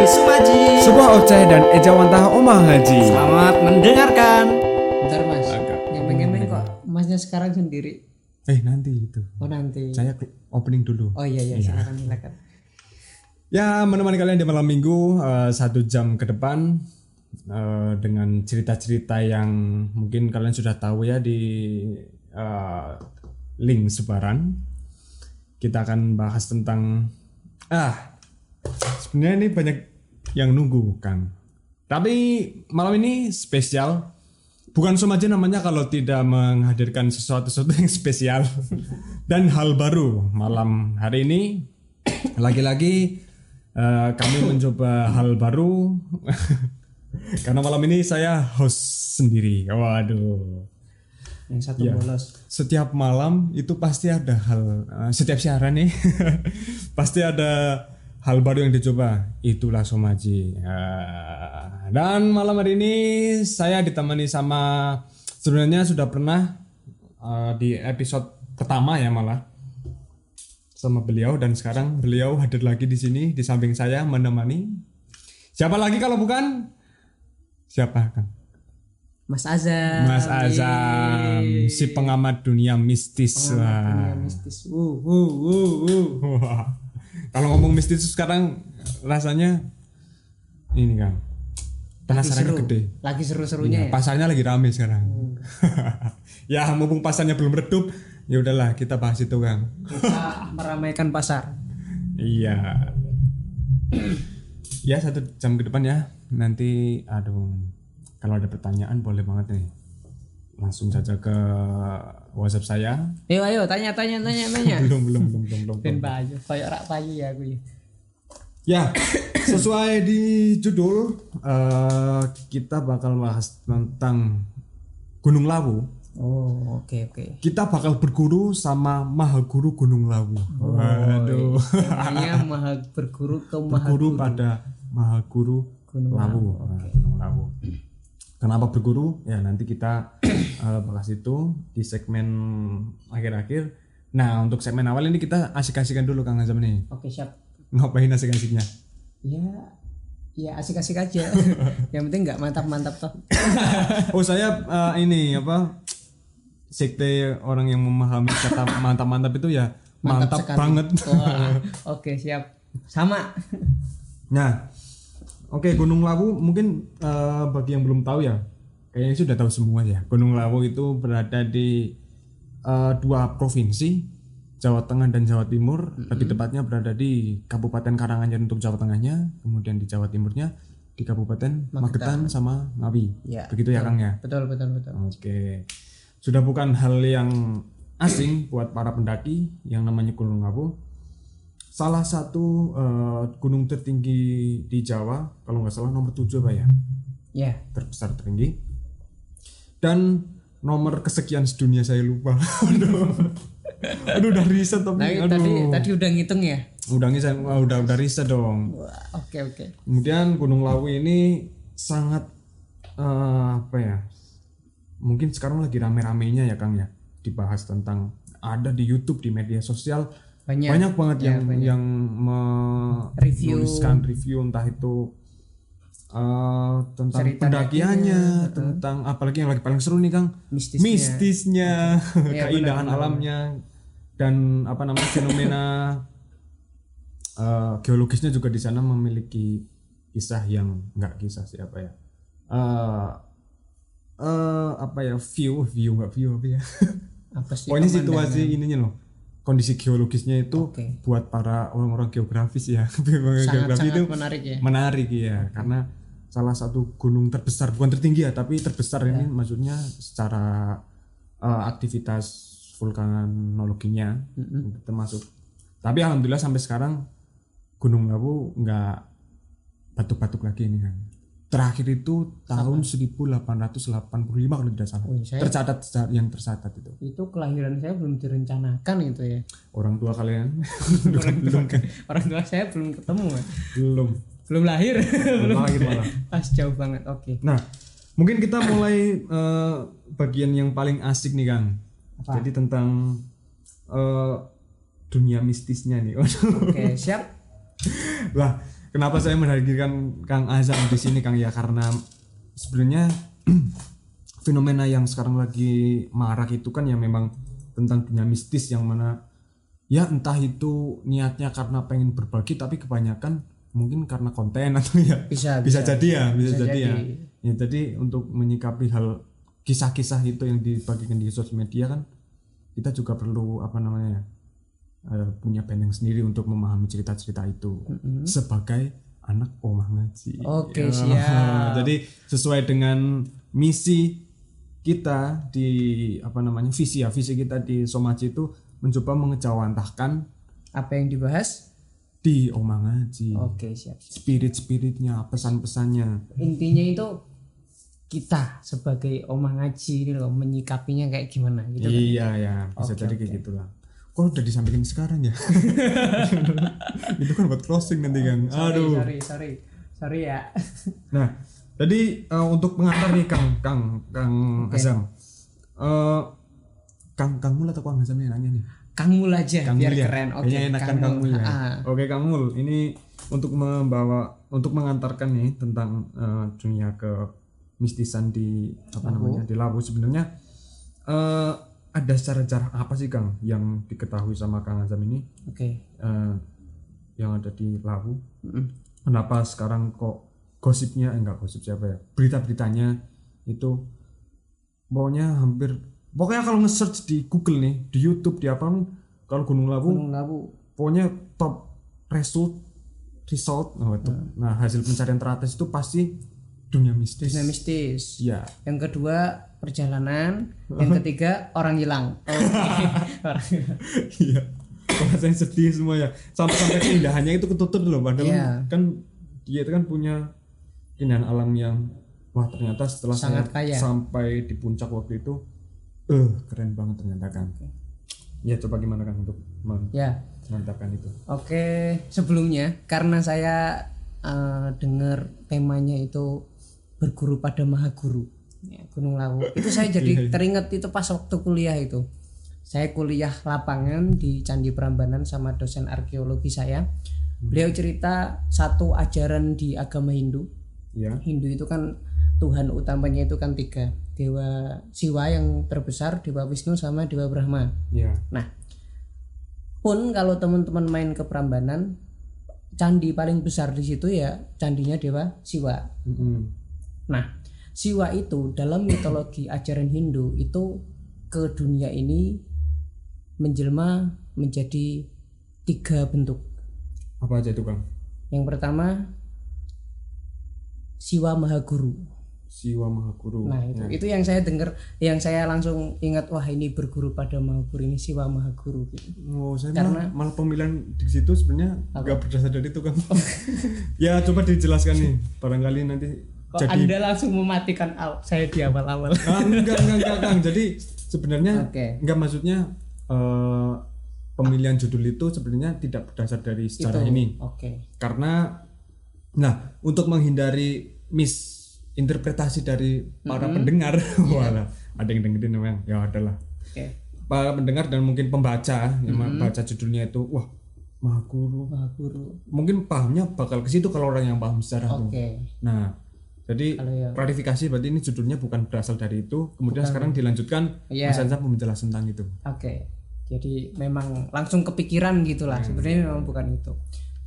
kami Sumaji. Sebuah oceh dan ejawantah omah haji. Selamat mendengarkan. Bentar mas, Agak. ngemeng-ngemeng kok masnya sekarang sendiri. Eh nanti itu. Oh nanti. Saya opening dulu. Oh iya iya silakan silakan. Ya menemani kalian di malam minggu eh, satu jam ke depan eh, dengan cerita-cerita yang mungkin kalian sudah tahu ya di eh, link sebaran. Kita akan bahas tentang ah sebenarnya ini banyak yang nunggu Kang. Tapi malam ini spesial. Bukan aja namanya kalau tidak menghadirkan sesuatu-sesuatu yang spesial dan hal baru malam hari ini. Lagi-lagi eh, kami mencoba hal baru karena malam ini saya host sendiri. Waduh. Yang satu Iya. bolos. Setiap malam itu pasti ada hal eh, setiap siaran nih pasti ada hal baru yang dicoba. Itulah Somaji. Eh, dan malam hari ini saya ditemani sama sebenarnya sudah pernah eh, di episode pertama ya malah sama beliau dan sekarang beliau hadir lagi di sini di samping saya menemani. Siapa lagi kalau bukan siapa Kang? Mas Azam. Mas Azam, si pengamat dunia mistis. Wah. Dunia mistis. Uh, uh, uh, uh. Kalau ngomong mistis sekarang rasanya ini kan seru. gede. Lagi seru-serunya Iya, ya. pasarnya lagi rame sekarang. ya mumpung pasarnya belum redup, ya udahlah kita bahas itu Kang. Kita meramaikan pasar. Iya. ya satu jam ke depan ya. Nanti aduh kalau ada pertanyaan boleh banget nih. Langsung saja ke WhatsApp saya. Ayo ayo tanya tanya tanya tanya. belum belum belum belum belum. Ben payu, koyo rak payu ya aku ya. Ya, sesuai di judul eh, kita bakal bahas tentang Gunung Lawu. Oh, oke oke. Kita bakal berguru sama Maha Guru Gunung Lawu. Waduh. Namanya maha berguru ke maha Berguru pada Maha Guru Gunung Lawu. Nah, Gunung Lawu. Kenapa berguru? Ya nanti kita eh, bahas itu di segmen akhir-akhir. Nah untuk segmen awal ini kita asik-asikan dulu Kang Azam nih. Oke siap. Ngapain asik-asiknya? Ya, ya asik-asik aja. Yang penting nggak mantap-mantap toh. Oh saya eh, ini apa sekte orang yang memahami kata mantap-mantap itu ya mantap, sekali. banget. Wah, Oke siap. Sama. Nah, oke Gunung Lawu mungkin eh, bagi yang belum tahu ya, kayaknya sudah tahu semua ya. Gunung Lawu itu berada di eh, dua provinsi, Jawa Tengah dan Jawa Timur. Lebih tepatnya berada di Kabupaten Karanganyar untuk Jawa Tengahnya, kemudian di Jawa Timurnya di Kabupaten Magetan sama Ngawi. Ya, Begitu ya Kang ya. Betul betul betul. Oke. Sudah bukan hal yang asing buat para pendaki yang namanya Gunung Lawu. Salah satu eh, gunung tertinggi di Jawa, kalau nggak salah nomor 7 Pak ya, Ya. terbesar tertinggi. Dan nomor kesekian sedunia saya lupa. aduh. aduh udah riset tapi Tadi, aduh. tadi tadi udah ngitung ya. Udah ngisah, wah, udah udah riset dong. Oke oke. Kemudian Gunung Lawu ini sangat eh, apa ya? Mungkin sekarang lagi rame-ramenya ya Kang ya dibahas tentang ada di YouTube di media sosial Banyak. banyak banget Ya, yang banyak. yang Review. menuliskan review entah itu eh, tentang Cerita pendakiannya, tentang apalagi yang lagi paling seru nih Kang, Mistisnya. mistisnya, Iya, keindahan alamnya dan apa namanya fenomena eh, geologisnya juga di sana memiliki kisah yang nggak kisah sih apa ya eh eh, apa ya view view nggak view apa ya Apa sih? pokoknya situasi ininya loh kondisi geologisnya itu Oke. buat para orang-orang geografis ya Sangat geografi sangat itu menarik ya. menarik ya karena salah satu gunung terbesar bukan tertinggi ya tapi terbesar ini Ya. maksudnya secara eh, aktivitas vulkanologinya termasuk tapi alhamdulillah sampai sekarang Gunung Lawu nggak batuk-batuk lagi ini kan terakhir itu tahun 1885 kalau tidak salah Wih, saya- tercatat yang tercatat itu Itu kelahiran saya belum direncanakan gitu ya. orang tua kalian belum kan Orang tua saya belum ketemu. ya. belum Belum lahir. belum. lagi malah Pas jauh banget. Oke. Nah, mungkin kita mulai eh, bagian yang paling asik nih Kang. Apa? Jadi tentang eh, dunia mistisnya nih. Oke, siap. lah, kenapa saya menghadirkan Kang Azam di sini Kang? Ya karena sebenarnya fenomena yang sekarang lagi marak itu kan yang memang tentang dunia mistis yang mana ya entah itu niatnya karena pengen berbagi tapi kebanyakan mungkin karena konten atau ya Bisa, bisa jadi ya bisa, Bisa jadi, ya. jadi. ya jadi untuk menyikapi hal kisah-kisah itu yang dibagikan di sosial media kan kita juga perlu apa namanya eh, punya benteng sendiri untuk memahami cerita-cerita itu sebagai anak omah ngaji. Oke, Ya. siap. Jadi sesuai dengan misi kita di apa namanya visi ya visi kita di Somaci itu mencoba mengejawantahkan Apa yang dibahas? di omah ngaji Oke, siap. spirit-spiritnya pesan-pesannya Intinya itu kita sebagai omah ngaji ini loh menyikapinya kayak gimana gitu. kan? iya ya bisa jadi kayak gitulah kok udah disampaikan sekarang ya itu kan buat closing nanti kan Sorry, aduh sorry, sorry. Sorry ya. nah jadi eh, untuk pengantar nih kang kang kang Azam Eh, kang kang Mul atau kang Azam yang nanya nih Kang Mul aja Kang biar Mul ya? keren. Oke, Kayaknya enakan Kang Mul ya. Ah, Oke Kang Mul, ini untuk membawa untuk mengantarkan nih tentang eh, dunia ke mistisan di apa namanya di Lawu sebenarnya eh, ada sejarah-sejarah apa sih Kang yang diketahui sama Kang Azam ini Oke. eh, yang ada di Lawu? Mm-mm. Kenapa sekarang kok gosipnya eh, enggak gosip siapa ya? Berita-beritanya itu pokoknya hampir pokoknya kalau nge-search di Google nih, di YouTube, di apa kalau Gunung Lawu Gunung Lawu. pokoknya top result result oh, itu. nah hasil pencarian teratas itu pasti dunia mistis Dunia mistis. ya Yang kedua perjalanan, yang ketiga orang hilang. Oke. Orang hilang. iya rasanya sedih semua ya sampai sampai keindahannya itu ketutup loh padahal Iya. kan dia itu kan punya keindahan alam yang wah ternyata setelah Sangat saya kaya. sampai di puncak waktu itu eh keren banget ternyata kan ya coba gimana kan untuk ya. mengatakan itu Oke, sebelumnya karena saya eh, dengar temanya itu berguru pada maha guru ya, Gunung Lawu. Itu saya jadi teringat itu pas waktu kuliah itu. Saya kuliah lapangan di Candi Prambanan sama dosen arkeologi saya. Beliau cerita satu ajaran di agama Hindu. ya Hindu itu kan Tuhan utamanya itu kan tiga Dewa Siwa yang terbesar, Dewa Wisnu sama Dewa Brahma. ya Nah, pun kalau teman-teman main ke Prambanan, candi paling besar di situ ya candinya Dewa Siwa. Mm-mm. Nah, Siwa itu dalam mitologi ajaran Hindu itu ke dunia ini menjelma menjadi tiga bentuk. apa aja itu kang Yang pertama Siwa Mahaguru. Siwa Mahaguru Nah, itu Ya. itu yang saya dengar, yang saya langsung ingat wah ini berguru pada Mahaguru ini Siwa Mahaguru gitu. Oh, saya Karena- malah, malah pemilihan di situ sebenarnya nggak berdasar dari itu kan. ya coba dijelaskan nih, barangkali nanti Kok jadi Anda langsung mematikan aw- saya di awal-awal? Ah, enggak, enggak, enggak, Kang. Jadi sebenarnya Oke. enggak maksudnya eh, pemilihan judul itu sebenarnya tidak berdasar dari sejarah ini. Oke. Karena nah, untuk menghindari misinterpretasi dari para pendengar, walah, ada yang dengerin memang, ya adalah. Oke. Para pendengar dan mungkin pembaca yang baca judulnya itu, wah, Mahaguru. Mahaguru. Mungkin pahamnya bakal ke situ kalau orang yang paham sejarah tuh. Oke. Nah, jadi yang klarifikasi berarti ini judulnya bukan berasal dari itu. Kemudian sekarang dilanjutkan Iya. Mas Ansa menjelaskan tentang itu. Oke. Jadi memang langsung kepikiran gitulah. Sebenarnya memang bukan itu.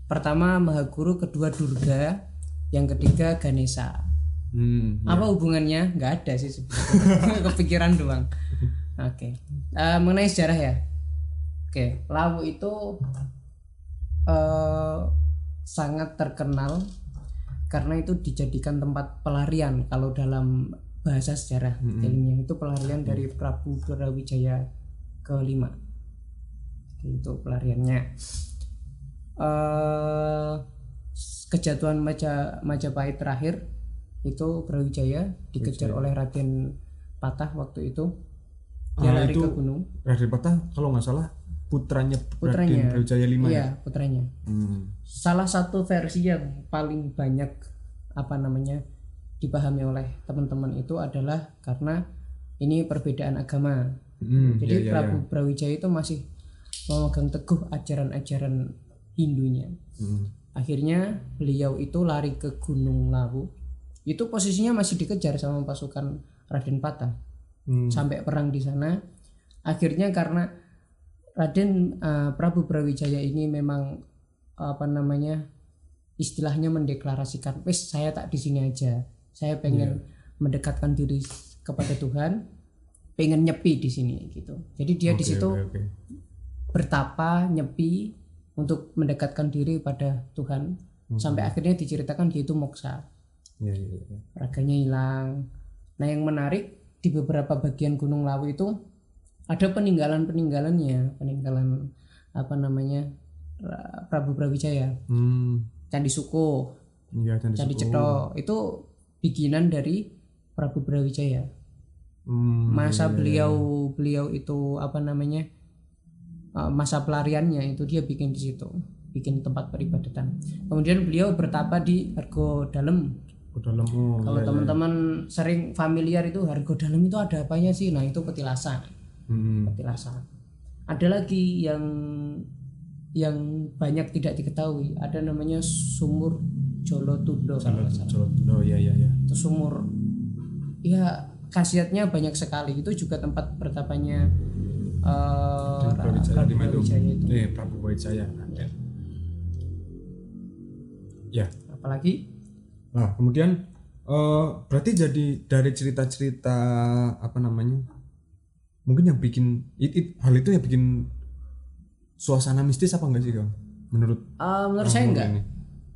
Pertama Mahaguru, kedua Durga, yang ketiga Ganesha. Hmm. Apa hubungannya? Nggak ada sih sebenarnya. kepikiran doang. Oke. Eh, mengenai sejarah ya. Oke, Lawu itu eh sangat terkenal karena itu dijadikan tempat pelarian kalau dalam bahasa sejarah ilmiah itu pelarian dari Prabu Brawijaya kelima. Itu pelariannya. Eh kejatuhan Maja, Majapahit terakhir itu Brawijaya dikejar oleh Raden Patah waktu itu. Dia Ah, lari itu ke gunung. Raden Patah kalau nggak salah putranya Putranya. Raden Brawijaya V ya. iya putranya Hmm. salah satu versi yang paling banyak apa namanya dipahami oleh teman-teman itu adalah karena ini perbedaan agama Hmm, jadi iya, iya, Prabu iya. Brawijaya itu masih memegang teguh ajaran-ajaran Hindunya Hmm. akhirnya beliau itu lari ke Gunung Lawu itu posisinya masih dikejar sama pasukan Raden Patah Hmm. sampai perang di sana akhirnya karena Raden eh, Prabu Brawijaya ini memang apa namanya istilahnya mendeklarasikan wes saya tak di sini aja saya pengen mendekatkan diri kepada Tuhan pengen nyepi di sini gitu jadi dia di Oke, situ oke, oke. bertapa nyepi untuk mendekatkan diri pada Tuhan sampai akhirnya diceritakan dia itu moksa Iya, iya, iya. raganya hilang. Nah yang menarik di beberapa bagian Gunung Lawu itu ada peninggalan-peninggalannya, peninggalan apa namanya Ra- Prabu Brawijaya, Hmm. Candi Suko, Iya, Candi Candi. Cetho itu bikinan dari Prabu Brawijaya. Hmm. Masa beliau beliau itu apa namanya uh, masa pelariannya itu dia bikin di situ, bikin tempat peribadatan. Kemudian beliau bertapa di Argo Dalem dalam oh, Kalau iya, iya. teman-teman sering familiar itu harga dalam itu ada apanya sih? Nah itu petilasan, Hmm. petilasan. Ada lagi yang yang banyak tidak diketahui. Ada namanya sumur Jolotundo. kalau nggak salah. Jolot. Oh iya iya iya. Itu sumur, ya khasiatnya banyak sekali. Itu juga tempat bertapanya eh, Brawijaya Prabu di mana itu? Itu. Eh, Prabu Brawijaya. Ada. Ya. Apalagi Nah, kemudian eh berarti jadi dari cerita-cerita apa namanya? Mungkin yang bikin it, it- hal itu yang bikin suasana mistis apa enggak sih, Kang? Menurut eh, menurut saya enggak. ini?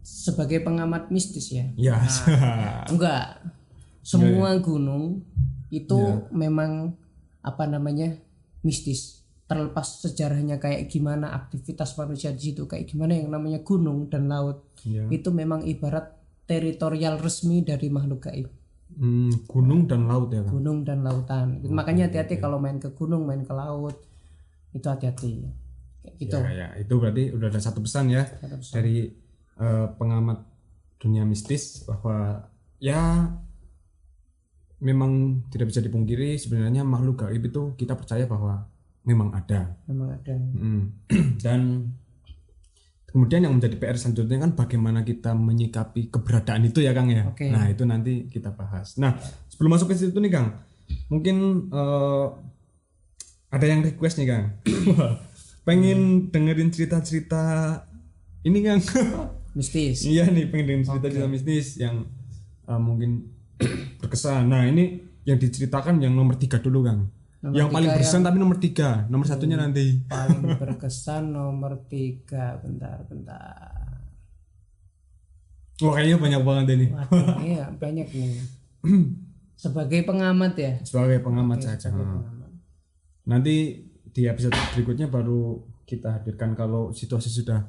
Sebagai pengamat mistis ya, Ya. Enggak. Semua gunung itu Iya. memang apa namanya mistis. Terlepas sejarahnya kayak gimana aktivitas manusia di situ, kayak gimana yang namanya gunung dan laut. Iya. Itu memang ibarat teritorial resmi dari makhluk gaib. Hmm, gunung dan laut ya, Kang. Gunung dan lautan. Makanya hati-hati kalau main ke gunung, main ke laut. Itu hati-hati. Kayak gitu. Ya, ya, itu berarti udah ada satu pesan ya Satu pesan. dari eh, pengamat dunia mistis bahwa ya memang tidak bisa dipungkiri sebenarnya makhluk gaib itu kita percaya bahwa memang ada. Memang ada. Mm. Dan kemudian yang menjadi PR selanjutnya kan bagaimana kita menyikapi keberadaan itu ya Kang ya. Oke. Nah itu nanti kita bahas. Nah sebelum masuk ke situ nih Kang, mungkin eh, ada yang request nih Kang. Pengen dengerin cerita-cerita ini Kang. Mistis. iya nih pengen dengerin cerita-cerita mistis yang eh, mungkin berkesan. Nah ini yang diceritakan yang nomor tiga dulu Kang. Nomor yang paling berkesan tapi nomor tiga, nomor satunya nanti. paling berkesan nomor tiga bentar bentar Wah kayaknya banyak banget ini. waduh iya banyak nih sebagai pengamat ya Sebagai pengamat saja. sebagai Hmm. pengamat. Nanti di episode berikutnya baru kita hadirkan kalau situasi sudah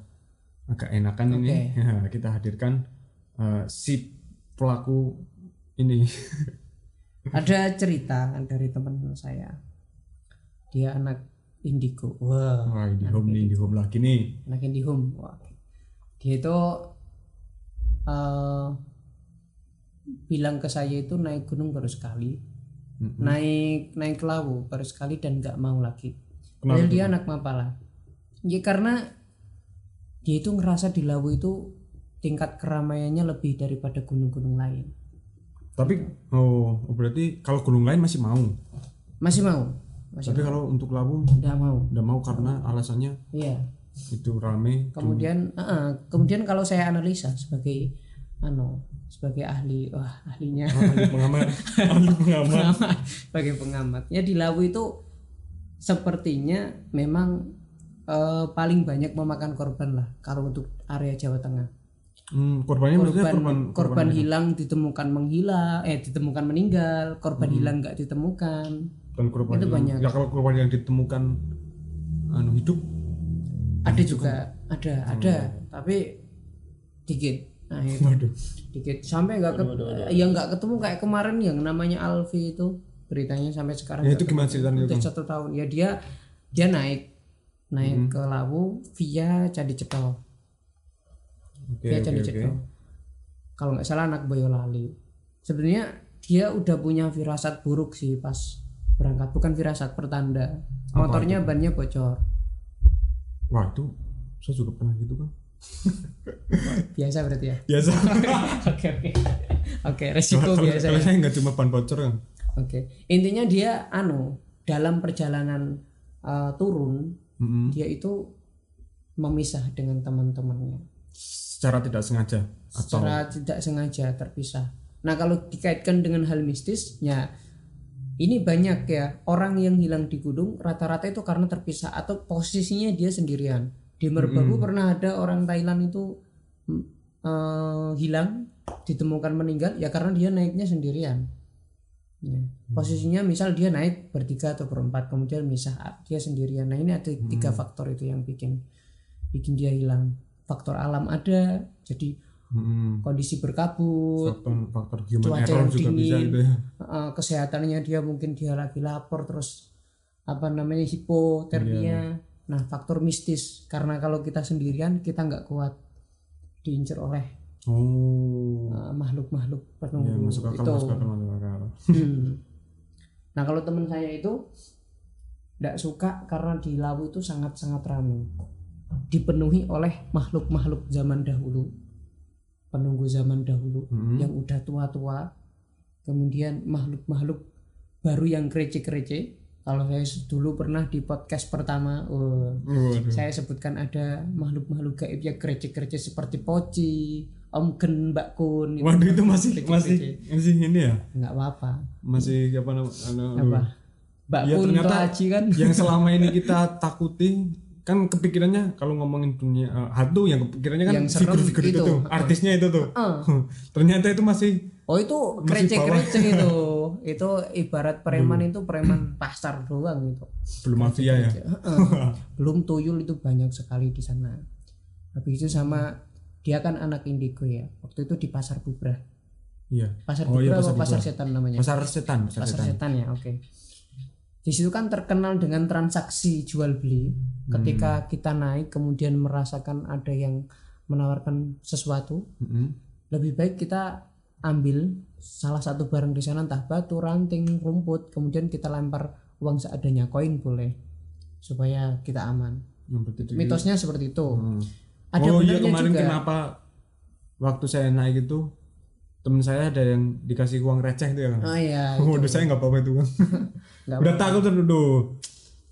agak enakan ini, ya, kita hadirkan eh, si pelaku ini. Ada cerita dari teman saya. Dia anak indigo. Wah Wah di home nih, di home lagi nih. anak indihome wah. Dia itu eh, bilang ke saya itu naik gunung baru sekali. Mm-mm. naik naik ke Lawu baru sekali dan nggak mau lagi. Kenapa dia anak Mapala. Ya karena dia itu ngerasa di Lawu itu tingkat keramaiannya lebih daripada gunung-gunung lain Tapi oh oh, berarti kalau gunung lain masih mau. masih mau. Masih Tapi kalau untuk Lawu nggak mau. Udah mau karena alasannya iya. itu rame. kemudian eh, kemudian kalau saya analisa sebagai ano sebagai ahli wah ahlinya. Ahli pengamat, ahli pengamat. sebagai pengamat. Ya di Lawu itu sepertinya memang eh, paling banyak memakan korban lah kalau untuk area Jawa Tengah Hmm, korbannya maksudnya korban korban korban hilang. ditemukan menghilang eh ditemukan meninggal korban Hmm. hilang nggak ditemukan. Dan korban Itu yang- banyak. ya kalau korban yang ditemukan anu hidup? Ada juga ada Hmm. ada. tapi dikit. Nah itu. Waduh. Dikit. Sampai nggak ket- ya nggak ketemu kayak kemarin yang namanya Alfi itu beritanya sampai sekarang ya itu gimana ceritanya itu satu tahun. Ya dia dia naik naik Hmm. ke Lawu via Candi Cetho via oke Candi oke. Cetho kalau nggak salah anak Boyolali. Sebenarnya dia udah punya firasat buruk sih pas berangkat. Bukan firasat pertanda. Motornya bannya bocor. Wah itu saya juga pernah gitu kan biasa berarti ya? Biasa. Oke oke. Oke resiko biasa kalau ya. saya nggak cuma ban bocor kan Oke, intinya dia anu dalam perjalanan uh, turun Mm-mm. dia itu memisah dengan teman-temannya secara tidak sengaja atau secara tidak sengaja terpisah. Nah kalau dikaitkan dengan hal mistis, ya ini banyak ya orang yang hilang di gunung rata-rata itu karena terpisah atau posisinya dia sendirian. Di Merbabu pernah ada orang Thailand itu mm, eh, hilang ditemukan meninggal ya karena dia naiknya sendirian. Ya. Posisinya misal dia naik bertiga atau berempat kemudian misah dia sendirian. Nah ini ada tiga faktor itu yang bikin bikin dia hilang. Faktor alam ada, jadi Mm-mm. kondisi berkabut, faktor faktor human Cuaca error yang juga bisa dingin. gitu ya eh, kesehatannya dia mungkin dia lagi lapar terus apa namanya hipotermia. Nah faktor mistis karena kalau kita sendirian kita nggak kuat diincar oleh oh eh, makhluk-makhluk ya penunggu masuk akal itu. masuk akal masuk akal Hmm. Nah kalau teman saya itu tidak suka karena di Lawu itu sangat-sangat ramai, dipenuhi oleh makhluk-makhluk zaman dahulu, penunggu zaman dahulu Mm-mm. yang udah tua-tua, kemudian makhluk-makhluk baru yang krecek-krecek. Kalau saya dulu pernah di podcast pertama, oh, saya sebutkan ada makhluk-makhluk gaib yang krecek-krecek seperti poci, om gen, mbak kun. Waduh itu masih krecek-krecek. masih masih ini ya nggak apa-apa. masih apa namanya apa Mbak Ya, Kun ternyata kan yang selama ini kita takuti kan kepikirannya kalau ngomongin dunia eh, hantu yang kepikirannya kan figur-figur itu, itu. tuh artisnya itu tuh. Ah. ternyata itu masih oh itu krecek-krecek itu. Itu ibarat preman itu preman pasar doang itu belum mafia ya? Heeh. belum tuyul itu banyak sekali di sana. Habis itu sama dia kan anak indigo ya. Waktu itu di pasar bubrah. Iya. Pasar Oh, iya, bubrah pasar apa pasar Bubrah. setan namanya? Pasar setan pasar, pasar setan. Setan ya oke di situ kan terkenal dengan transaksi jual beli. Ketika kita naik kemudian merasakan ada yang menawarkan sesuatu Mm-mm. lebih baik kita ambil salah satu barang di sana entah batu ranting rumput kemudian kita lempar uang seadanya koin boleh supaya kita aman. Mitosnya seperti itu. Hmm. ada oh iya kemarin juga. kenapa waktu saya naik itu temen saya ada yang dikasih uang receh itu ya. Kan oh iya Waduh saya nggak apa-apa itu. Kan udah takut tuh duh.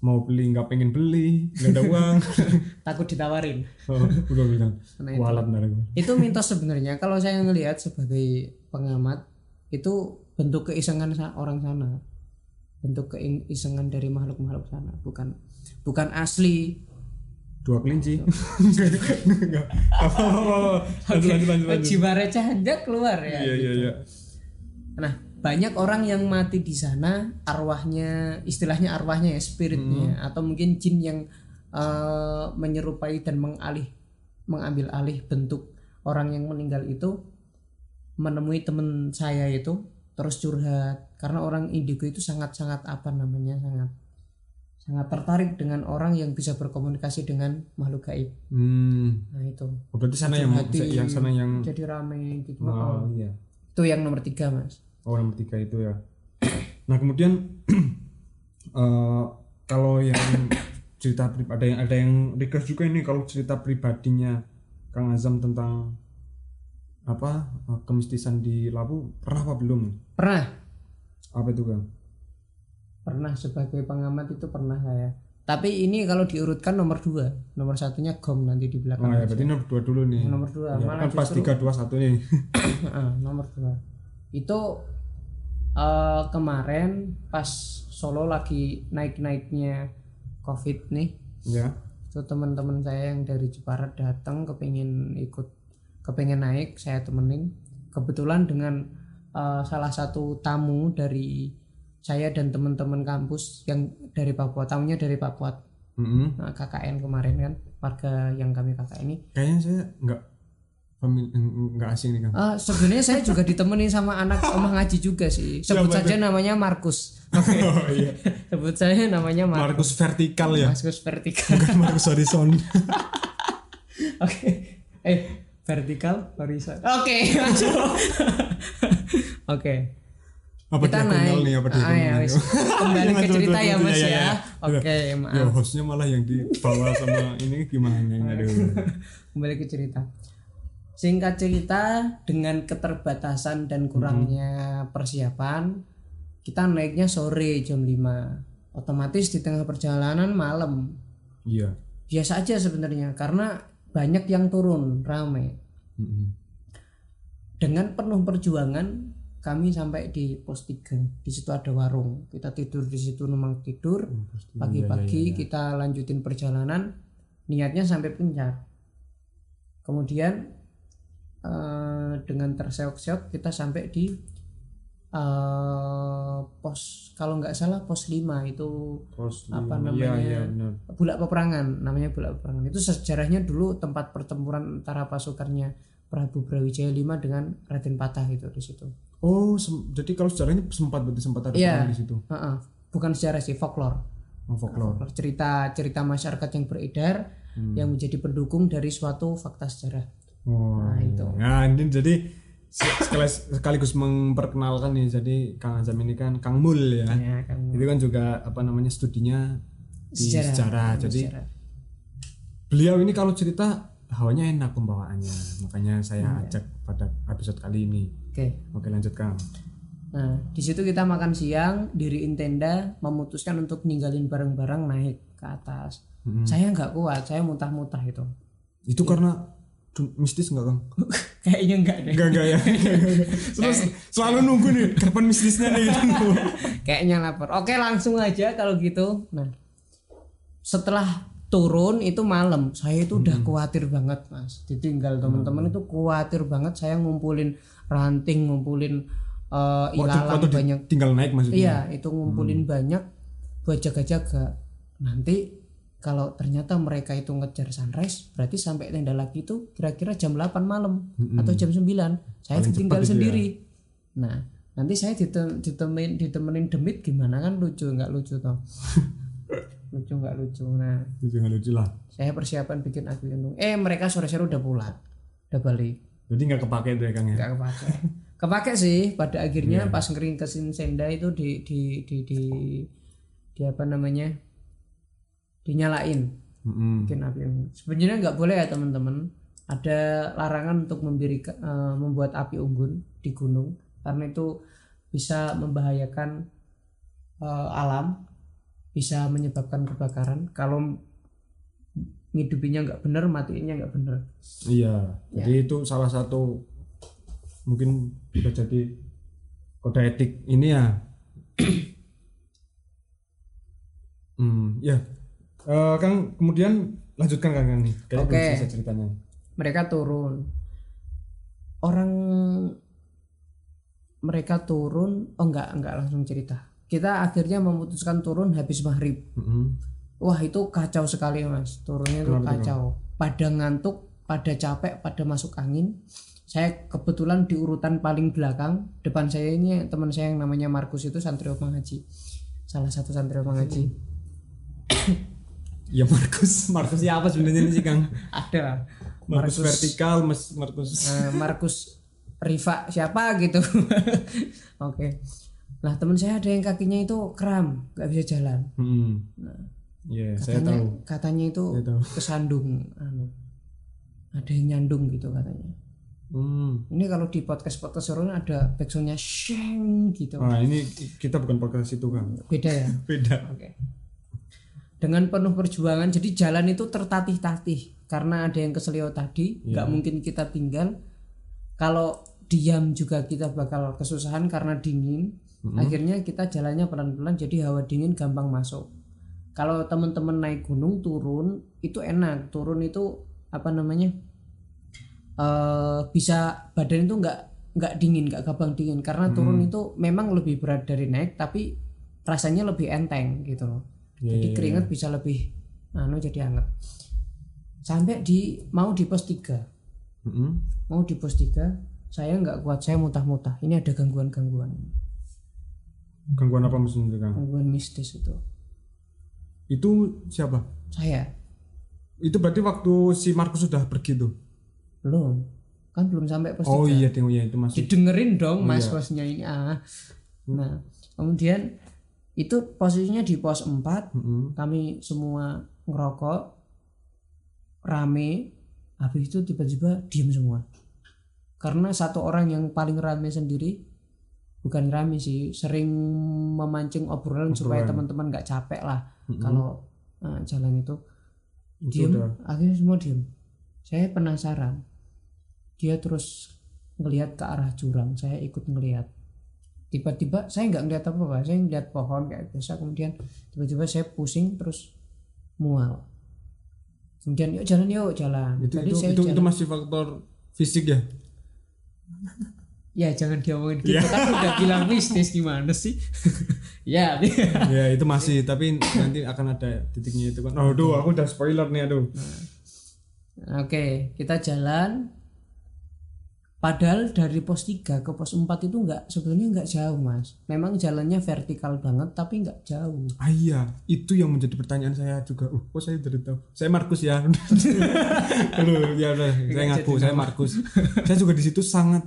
mau beli nggak pengen beli nggak ada uang. Takut ditawarin. Oh, udah bilang. Nah, itu. walat ntar aku. itu mitos sebenarnya. Kalau saya ngelihat sebagai pengamat itu bentuk keisengan orang sana. Bentuk keisengan dari makhluk-makhluk sana. Bukan bukan asli dua kelinci. Nggak apa apa lanjut lanjut lanjut lanjut. Jiwa receh aja keluar ya iya iya iya. Nah, banyak orang yang mati di sana arwahnya istilahnya arwahnya ya spiritnya atau mungkin jin yang eh, menyerupai dan mengalih mengambil alih bentuk orang yang meninggal itu menemui teman saya itu terus curhat. Karena orang indigo itu sangat-sangat apa namanya sangat sangat tertarik dengan orang yang bisa berkomunikasi dengan makhluk gaib. hmm Nah, itu. oh, berarti sana yang Hati. yang sana yang Jadi rame gitu. oh iya Itu yang nomor tiga, Mas. oh nomor tiga itu ya nah kemudian eh, kalau yang cerita pribadi ada yang ada yang request juga ini kalau cerita pribadinya Kang Azam tentang apa eh, kemistisan di Labu pernah apa belum Pernah apa itu Kang pernah sebagai pengamat itu pernah saya tapi ini kalau diurutkan nomor dua. Nomor satunya gom nanti di oh belakang ya berarti nomor dua dulu nih. Nomor dua. Ya, malah kan pas tiga dua satu nih. Heeh, nomor dua. Itu eh, kemarin pas Solo lagi naik naiknya covid nih ya itu teman-teman saya yang dari Jepara datang kepingin ikut kepingin naik saya temenin. Kebetulan dengan eh, salah satu tamu dari saya dan teman-teman kampus yang dari Papua tamunya dari Papua. Mm-mm. nah, KKN kemarin kan warga yang kami KKN ini. Kayaknya saya nggak nggak asing nih Kang. Ah, sebenarnya saya juga ditemenin sama anak omah ngaji juga sih. Sebut Siapa saja namanya Markus. Oh iya. Sebut saya namanya Markus. Markus vertikal ya? Markus vertikal. Bukan Markus horizon. Oke. Eh, vertikal horizon. Oke. Oke. Apa kita naik. nih, apa Ah, ya, wis. kembali ke cerita betul-betul, ya mas iya, ya, iya, iya. oke Ya maaf. hostnya malah yang dibawa sama ini gimana ini aduh. kembali ke cerita. Singkat cerita dengan keterbatasan dan kurangnya persiapan kita naiknya sore jam 5 otomatis di tengah perjalanan malam. Iya. biasa aja sebenarnya karena banyak yang turun rame. Mm-mm. dengan penuh perjuangan kami sampai di pos 3 di situ ada warung. Kita tidur di situ memang tidur. Pagi-pagi kita lanjutin perjalanan. Niatnya sampai puncak. Kemudian eh, dengan terseok-seok kita sampai di eh, pos kalau nggak salah pos 5 itu Pos Apa lima. namanya? Iya, benar. bulak peperangan. Namanya bulak peperangan. Itu sejarahnya dulu tempat pertempuran antara pasukannya Prabu Brawijaya V dengan Raden Patah itu di situ Oh, jadi kalau sejarahnya sempat berarti sempat ada Iya. perang di situ. Heeh. bukan sejarah sih folklore Oh, folklore. Folklore. cerita cerita masyarakat yang beredar yang menjadi pendukung dari suatu fakta sejarah Oh, Nah, itu. Nah, ini jadi se- sekaligus, sekaligus memperkenalkan nih. Jadi Kang Azam ini kan Kang Mul ya. ya kan Itu kan juga apa namanya studinya di Sejarah. sejarah. Jadi Sejarah. beliau ini kalau cerita hawanya enak pembawaannya. Makanya saya Iya. ajak pada episode kali ini. Oke Oke, lanjut Kang. Nah, di situ kita makan siang, diriin tenda, memutuskan untuk ninggalin barang-barang naik ke atas. Saya nggak kuat, saya muntah-muntah itu. Itu karena du- mistis nggak Kang? Kayaknya enggak deh. Enggak enggak ya. Terus selalu nunggu nih kapan mistisnya nih gitu. Kayaknya lapar. Oke, langsung aja kalau gitu. Nah, setelah turun itu malam, saya itu udah khawatir banget, Mas. Ditinggal teman-teman itu khawatir banget. Saya ngumpulin ranting, ngumpulin Waktu, ilalang waktu banyak. tinggal naik maksudnya. Iya, itu ngumpulin banyak buat jaga-jaga. Nanti kalau ternyata mereka itu ngejar sunrise, berarti sampai tenda lagi itu kira-kira jam 8 malam atau jam 9. Saya Paling tinggal ya. sendiri. Nah, nanti saya ditem, ditemenin ditemenin demit gimana kan lucu nggak lucu toh? lucu nggak lucu. Nah, Itu nggak lucu lah. saya persiapan bikin api unggun. Eh, mereka sore-sore udah pulang. Udah balik. Jadi nggak kepake itu ya Kang ya. Nggak kepake. kepake sih pada akhirnya Iya. pas ngeringkesin senda itu di di di di, di apa namanya dinyalain Mm-mm. bikin api unggun. Sebenarnya nggak boleh ya teman-teman. Ada larangan untuk memberi eh, membuat api unggun di gunung karena itu bisa membahayakan eh, alam, bisa menyebabkan kebakaran. Kalau ngidupinya nggak bener, matiinnya nggak bener. Iya. Jadi itu salah satu mungkin bisa jadi kode etik ini ya. hmm, ya. Eh, Kang kemudian lanjutkan Kang Kang nih. Oke. belum selesai ceritanya. mereka turun orang mereka turun oh enggak enggak langsung cerita kita akhirnya memutuskan turun habis maghrib. Mm-mm. wah itu kacau sekali mas. Turunnya itu kacau. Pada ngantuk pada capek pada masuk angin. Saya kebetulan di urutan paling belakang. Depan saya ini teman saya yang namanya Markus itu santri Opang Haji. Salah satu santri Opang Haji. Ya Markus, Markus siapa sebenarnya sih Kang? ada. Markus. Vertikal, Mas Markus. Eh, Markus Riva siapa gitu. Oke nah teman saya ada yang kakinya itu kram nggak bisa jalan Hmm. Iya, saya katanya tahu. katanya itu Saya tahu. kesandung anu ada yang nyandung gitu katanya Hmm. ini kalau di podcast podcast orang ada backsoundnya sheng gitu Nah, ini kita bukan podcast itu Kang. beda ya Beda. oke dengan penuh perjuangan jadi jalan itu tertatih-tatih karena ada yang keselio tadi nggak mungkin kita tinggal kalau diam juga kita bakal kesusahan karena dingin akhirnya kita jalannya pelan-pelan jadi hawa dingin gampang masuk. Kalau teman-teman naik gunung turun itu enak. Turun itu apa namanya eh bisa badan itu nggak nggak dingin nggak gampang dingin. Karena turun itu memang lebih berat dari naik tapi rasanya lebih enteng gitu loh. Iya, jadi iya, keringat bisa lebih anu jadi hangat. Sampai di mau di pos 3 Mm-mm. mau di pos 3 saya nggak kuat saya muntah-muntah. Ini ada gangguan-gangguan Gangguan apa maksudnya Kang? gangguan mistis itu Itu siapa? saya Itu berarti waktu si Markus sudah pergi tuh. belum kan belum sampai pos Oh 3 iya, tengok ya itu masih. didengerin dong mas bosnya ini ah Nah, kemudian itu posisinya di pos 4 Mm-mm. kami semua ngerokok rame habis itu tiba-tiba diem semua karena satu orang yang paling rame sendiri bukan rame sih sering memancing obrolan, supaya teman-teman nggak capek lah kalau eh, jalan itu. Udah. akhirnya semua diem. Saya penasaran. Dia terus ngelihat ke arah jurang saya ikut ngelihat. Tiba-tiba saya nggak ngeliat apa apa saya ngeliat pohon kayak biasa kemudian tiba-tiba saya pusing terus mual. Kemudian yuk jalan yuk jalan. Itu Tadi itu saya itu, jalan. itu masih faktor fisik ya ya jangan diomongin gitu kan udah bilang mistis gimana sih? Ya ya itu masih tapi nanti akan ada titiknya itu kan aduh aku udah spoiler nih aduh. Oke, kita jalan. Padahal dari pos 3 ke pos 4 itu enggak sebenarnya enggak jauh, Mas. Memang jalannya vertikal banget tapi enggak jauh. ah iya. Itu yang menjadi pertanyaan saya juga. Uh kok saya dari tahu? Saya Markus ya. Aduh ya udah saya ngaku saya Markus. Saya juga di situ sangat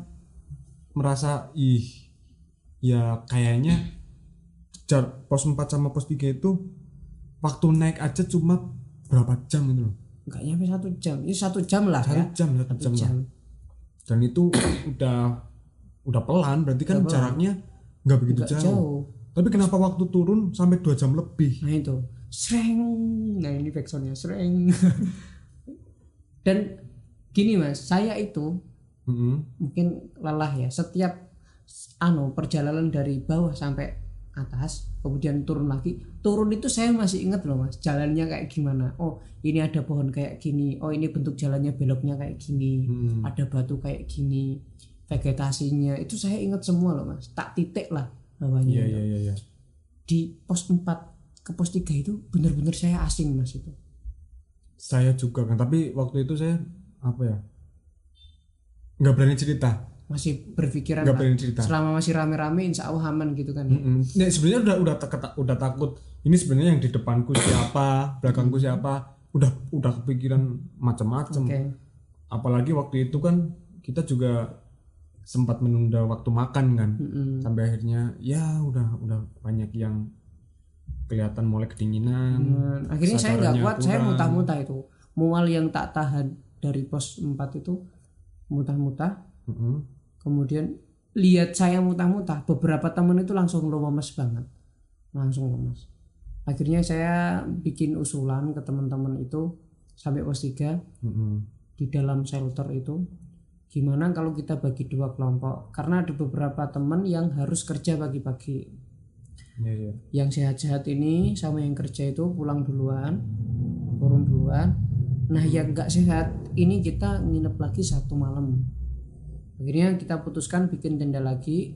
merasa ih ya kayaknya jar pos 4 sama pos 3 itu waktu naik aja cuma berapa jam itu loh Enggak nyampe satu jam. Ini satu jam lah satu ya. jam satu Satu jam, lah. jam. dan itu udah udah pelan berarti kan jaraknya nggak begitu jauh. jauh. tapi kenapa waktu turun sampai dua jam lebih Nah itu. Sreng. Nah ini backsoundnya sreng. Dan gini Mas, saya itu Mm-mm. mungkin lelah ya. Setiap anu perjalanan dari bawah sampai atas kemudian turun lagi. Turun itu saya masih ingat loh mas. Jalannya kayak gimana? Oh ini ada pohon kayak gini. Oh ini bentuk jalannya beloknya kayak gini. Hmm. ada batu kayak gini. Vegetasinya itu saya ingat semua loh mas. Tak titik lah bawahnya. Itu. iya iya iya. Di pos 4 ke pos 3 itu benar-benar saya asing mas itu. Saya juga kan. Tapi waktu itu saya apa ya nggak berani cerita masih berpikiran nggak berani cerita selama masih rame-rame insya Allah aman gitu kan ya. Mm-mm. Nah, sebenarnya udah udah tak- udah takut ini sebenarnya yang di depanku siapa belakangku siapa udah udah kepikiran macam-macam oke apalagi waktu itu kan kita juga sempat menunda waktu makan kan Mm-mm. sampai akhirnya ya udah udah banyak yang kelihatan mulai kedinginan Dan akhirnya saya nggak kuat saya kurang. muntah-muntah itu mual yang tak tahan dari pos 4 itu muntah-muntah Mm-mm. kemudian lihat saya muntah-muntah beberapa temen itu langsung lemes banget. Langsung lemes. Akhirnya saya bikin usulan ke teman-teman itu sampai pos 3 Mm-mm. di dalam shelter itu. Gimana kalau kita bagi dua kelompok? Karena ada beberapa teman yang harus kerja pagi-pagi. Iya, iya. yang sehat-sehat ini sama yang kerja itu pulang duluan turun duluan. Nah yang nggak sehat ini kita nginep lagi satu malam. Akhirnya kita putuskan bikin tenda lagi.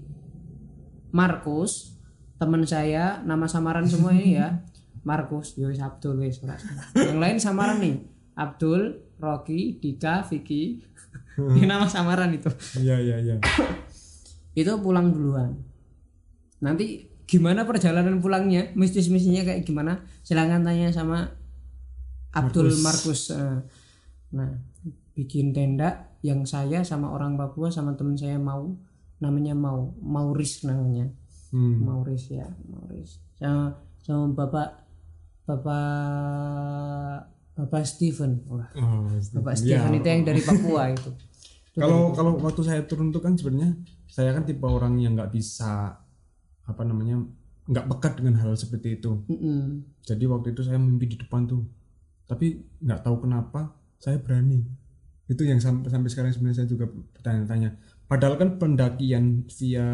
Markus teman saya nama samaran semua ini ya. Markus Yowis Abdul wis ora. yang lain samaran nih. Abdul Rocky Dika Vicky. Ini nama samaran itu. Iya iya iya. Itu pulang duluan. Nanti gimana perjalanan pulangnya? Mistis-mistisnya kayak gimana? Silahkan tanya sama Abdul Markus Eh, nah bikin tenda yang saya sama orang Papua sama temen saya mau namanya mau Mauris namanya. Hmm. Mauris ya Mauris. Sama sama bapak bapak bapak Steven. Wah, Oh, bapak iya. Steven itu yang dari Papua itu. Kalau kalau waktu saya turun tuh kan sebenarnya saya kan tipe orang yang nggak bisa apa namanya nggak pekat dengan hal seperti itu. Mm-mm. jadi waktu itu saya mimpi di depan tuh. Tapi nggak tahu kenapa saya berani. Itu yang sampai sampai sekarang sebenarnya saya juga bertanya-tanya. Padahal kan pendakian via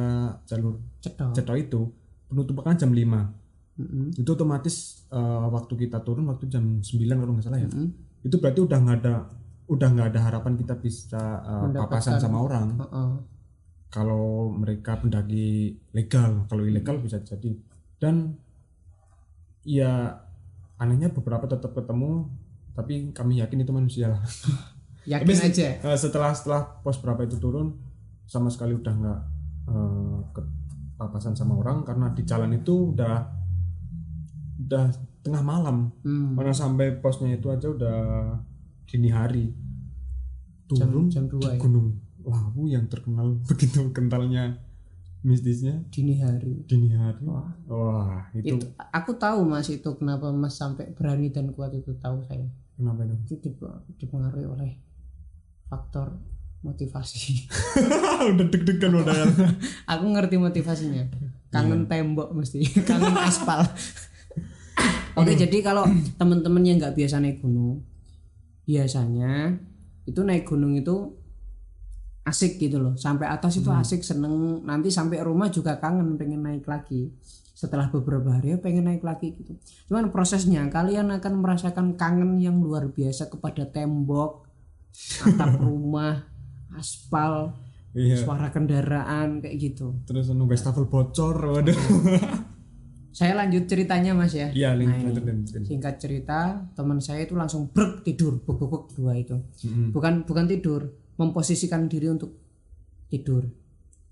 jalur cedok ceto itu penutupan kan jam 5 Mm-mm. itu otomatis eh, waktu kita turun waktu jam 9 kalau nggak salah ya. Mm-mm. itu berarti udah nggak ada udah nggak ada harapan kita bisa eh, papasan sama orang. Heeh. kalau mereka pendaki legal kalau ilegal bisa jadi. Dan ya anehnya beberapa tetap ketemu tapi kami yakin itu manusia. Lah yakin Tapi aja. Eh, setelah setelah pos berapa itu turun sama sekali udah nggak eh, ke- papasan sama orang karena di jalan itu udah udah tengah malam. Hmm. mana sampai posnya itu aja udah dini hari. Jam turun jam 2 ya? Gunung. Lawu yang terkenal begitu kentalnya mistisnya. Dini hari. Dini hari. Wah. wah itu, itu aku tahu mas itu kenapa mas sampai berani dan kuat itu tahu saya kenapa itu? Itu dip- dipengaruhi oleh faktor motivasi. Udah deg-degan udah aku ngerti motivasinya. Kangen tembok mesti. Kangen aspal. Oke jadi kalau teman-teman yang nggak biasa naik gunung biasanya itu naik gunung itu asik gitu loh. Sampai atas itu asik seneng. Nanti sampai rumah juga kangen pengen naik lagi setelah beberapa hari ya pengen naik lagi gitu. Cuman prosesnya kalian akan merasakan kangen yang luar biasa kepada tembok atap rumah aspal iya. suara kendaraan kayak gitu. Terus nunggu wastafel bocor waduh. Saya lanjut ceritanya mas ya. Iya Nah, singkat cerita teman saya itu langsung brek tidur buk dua itu. Mm-mm. bukan bukan tidur memposisikan diri untuk tidur.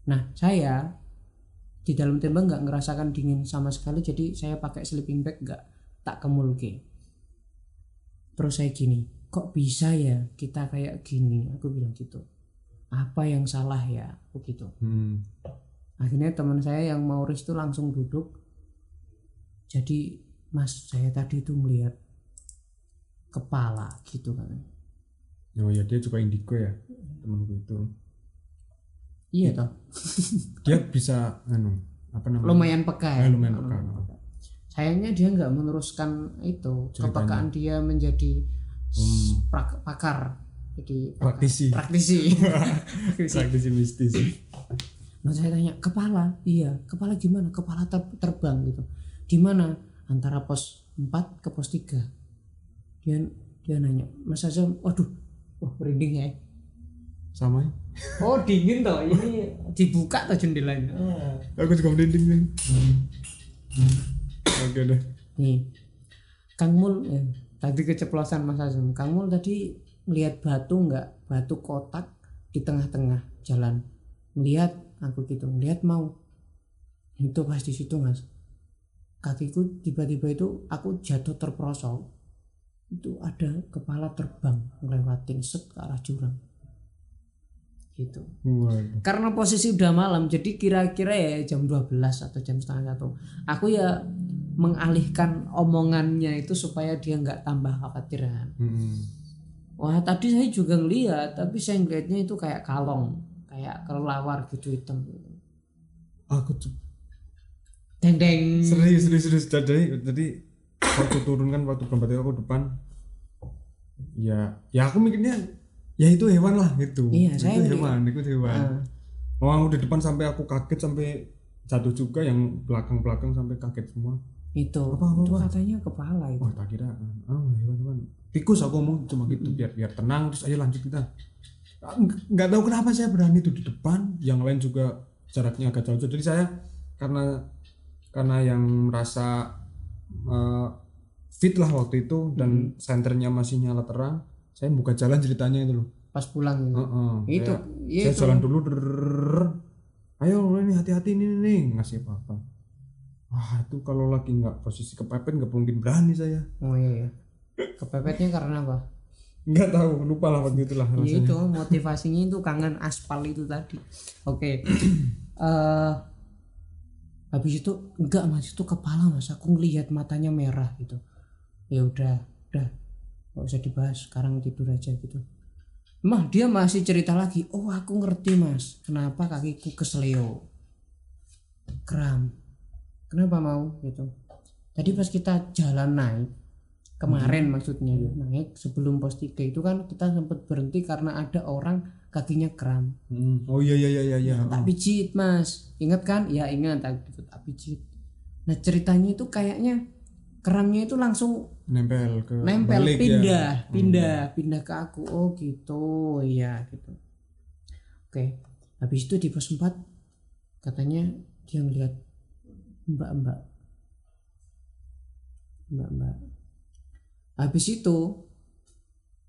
Nah saya di dalam tembak nggak ngerasakan dingin sama sekali jadi saya pakai sleeping bag nggak tak kemulke. Terus saya gini kok bisa ya kita kayak gini? Aku bilang gitu apa yang salah ya? Aku gitu. Hmm. akhirnya teman saya yang Mauris itu langsung duduk. Jadi mas saya tadi itu melihat kepala gitu kan. Oh ya dia juga indigo ya temanku itu iya toh dia bisa anu apa namanya lumayan peka ya Eh, lumayan peka. sayangnya dia nggak meneruskan itu Ceritanya. kepekaan dia menjadi Hmm. prak- pakar jadi praktisi praktisi Praktisi. praktisi mistis Nah saya tanya kepala, iya kepala gimana? Kepala ter- terbang gitu. Di mana? Antara pos 4 ke pos 3 Dia dia nanya, Mas Azam, waduh, wah merinding ya. sama ya Oh dingin toh, ini dibuka toh jendelanya. Oh. aku juga merinding nih oke deh Nih, Kang Mul, eh, tadi keceplosan Mas Azam. Kang Mul tadi melihat batu nggak? Batu kotak di tengah-tengah jalan. Melihat aku gitu, melihat mau. Itu pas di situ mas. Kakiku tiba-tiba itu aku jatuh terperosok. Itu ada kepala terbang ngelewatin set ke arah jurang. Gitu. waduh Karena posisi udah malam, jadi kira-kira ya jam 12 atau jam setengah satu. Aku ya mengalihkan omongannya itu supaya dia nggak tambah khawatiran. Mm-mm. Wah tadi saya juga ngeliat, tapi saya ngeliatnya itu kayak kalong, kayak kelelawar gitu hitam. aku tuh Deng deng. serius serius serius jadi jadi waktu turun kan waktu berarti aku depan ya ya aku mikirnya ya itu hewan lah gitu. Iya, itu saya hewan itu hewan. Ah, oh aku di depan sampai aku kaget sampai jatuh juga yang belakang belakang sampai kaget semua. Itu, Apa, apa, itu apa? katanya kepala itu. wah tak kira. Oh hewan hewan. Tikus aku ngomong cuma gitu biar biar tenang. Terus ayo lanjut kita. Ah, nggak- tahu kenapa saya berani tuh di depan. Yang lain juga jaraknya agak jauh. Jadi saya karena karena yang merasa eh, fit lah waktu itu dan senternya masih nyala terang saya buka jalan ceritanya itu loh Pas pulang gitu. Heeh, itu, saya- iya saya itu. jalan dulu drrrr. ayo ini hati-hati ini nih ngasih apa wah itu kalau lagi nggak posisi kepepet nggak mungkin berani saya Oh iya. iya. Kepepetnya karena apa? nggak tahu lupa lah waktu itu lah Ya itu motivasinya itu kangen aspal itu tadi. Oke. Eh habis itu enggak mas itu kepala mas aku ngelihat matanya merah gitu ya udah udah nggak usah dibahas sekarang tidur aja gitu. Mah dia masih cerita lagi. Oh aku ngerti mas. Kenapa kakiku kesleo? Kram. Kenapa mau? Gitu. Tadi pas kita jalan naik kemarin maksudnya naik sebelum pos 3 itu kan kita sempat berhenti karena ada orang kakinya kram. Hmm. oh iya iya iya iya iya. Tak pijit mas. Ingat kan? Ya ingat. Tak tak pijit. Nah ceritanya itu kayaknya keramnya itu langsung nempel ke nempel balik ya. pindah pindah pindah ke aku. Oh gitu. Iya gitu. Oke. Habis itu di pos 4 katanya dia ngeliat mbak mbak. Mbak mbak. Habis itu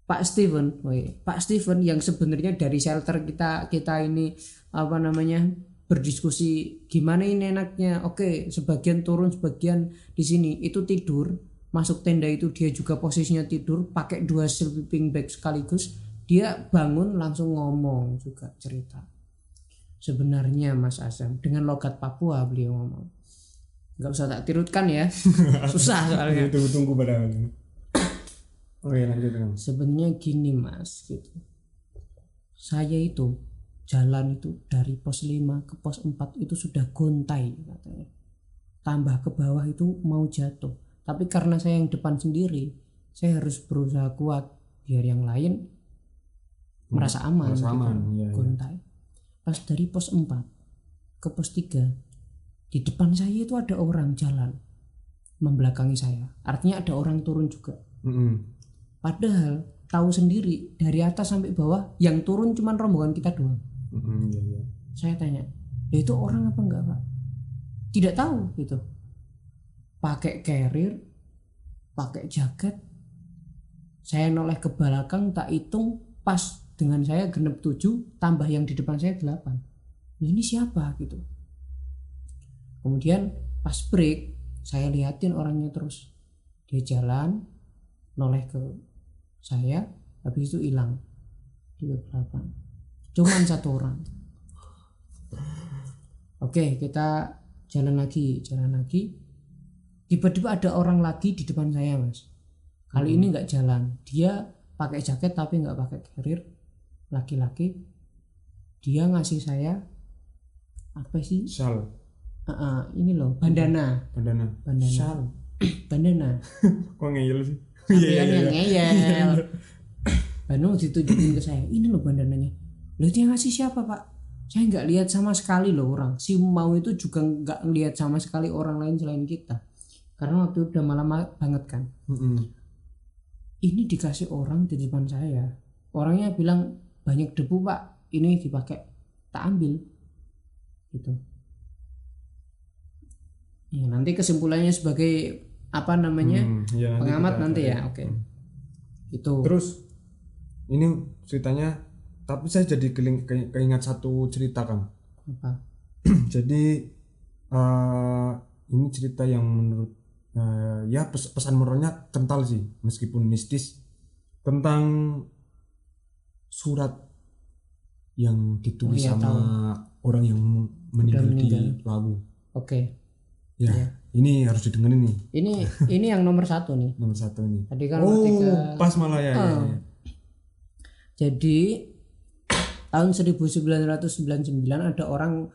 Pak Steven, woi, Pak Steven yang sebenarnya dari shelter kita kita ini apa namanya berdiskusi gimana ini enaknya. Oke, sebagian turun, sebagian di sini. Itu tidur, masuk tenda itu dia juga posisinya tidur, pakai dua sleeping bag sekaligus. Dia bangun langsung ngomong juga cerita. sebenarnya Mas Azam dengan logat Papua beliau ngomong. Nggak usah tak tirutkan ya. Susah soalnya. Tunggu tunggu pada oh iya lanjut sebenarnya gini Mas gitu. Saya itu jalan itu dari pos 5 ke pos 4 itu sudah gontai katanya tambah ke bawah itu mau jatuh tapi karena saya yang depan sendiri saya harus berusaha kuat biar yang lain merasa aman, merasa gitu. aman, iya, iya. gontai pas dari pos 4 ke pos 3 di depan saya itu ada orang jalan membelakangi saya artinya ada orang turun juga Mm-mm. padahal tahu sendiri dari atas sampai bawah yang turun cuman rombongan kita doang Iya. saya tanya "Ya itu orang apa enggak pak? Tidak tahu gitu. Pakai carrier pakai jaket saya noleh ke belakang tak hitung pas dengan saya genep 7 tambah yang di depan saya 8 nah, ini siapa? gitu. Kemudian pas break saya liatin orangnya terus. Dia jalan noleh ke saya habis itu hilang di belakang cuman satu orang. Oke kita jalan lagi jalan lagi. Tiba-tiba ada orang lagi di depan saya mas. Kali ini nggak jalan. Dia pakai jaket tapi nggak pakai carrier laki-laki. Dia ngasih saya apa sih? Shal Ah, ah, ini loh bandana. Bandana. Bandana. Shal bandana. Kok ngeyel sih? Sampean yang ngeyel. Bandung ditunjukin ke saya ini loh bandananya loh yang ngasih siapa pak? Saya nggak lihat sama sekali loh orang. Si mau itu juga nggak lihat sama sekali orang lain selain kita. Karena waktu itu udah malam banget kan. Mm-mm. ini dikasih orang di depan saya. Orangnya bilang banyak debu pak. Ini dipakai. Tak ambil. Gitu. Ya nanti kesimpulannya sebagai apa namanya? Hmm, nanti pengamat kita nanti cari. ya oke. Itu terus ini ceritanya tapi saya jadi keling- ke- keingat satu cerita kang apa jadi eh, ini cerita yang menurut eh, ya pes- pesan moralnya kental sih meskipun mistis tentang surat yang ditulis Oh, iya, sama orang yang meninggal, meninggal. di Lawu oke ya Iya. ini harus didengerin nih ini ini yang nomor satu nih nomor satu ini tadi kan oh ketika pas malah ya, ya, Ah. ya. jadi tahun 1999 ada orang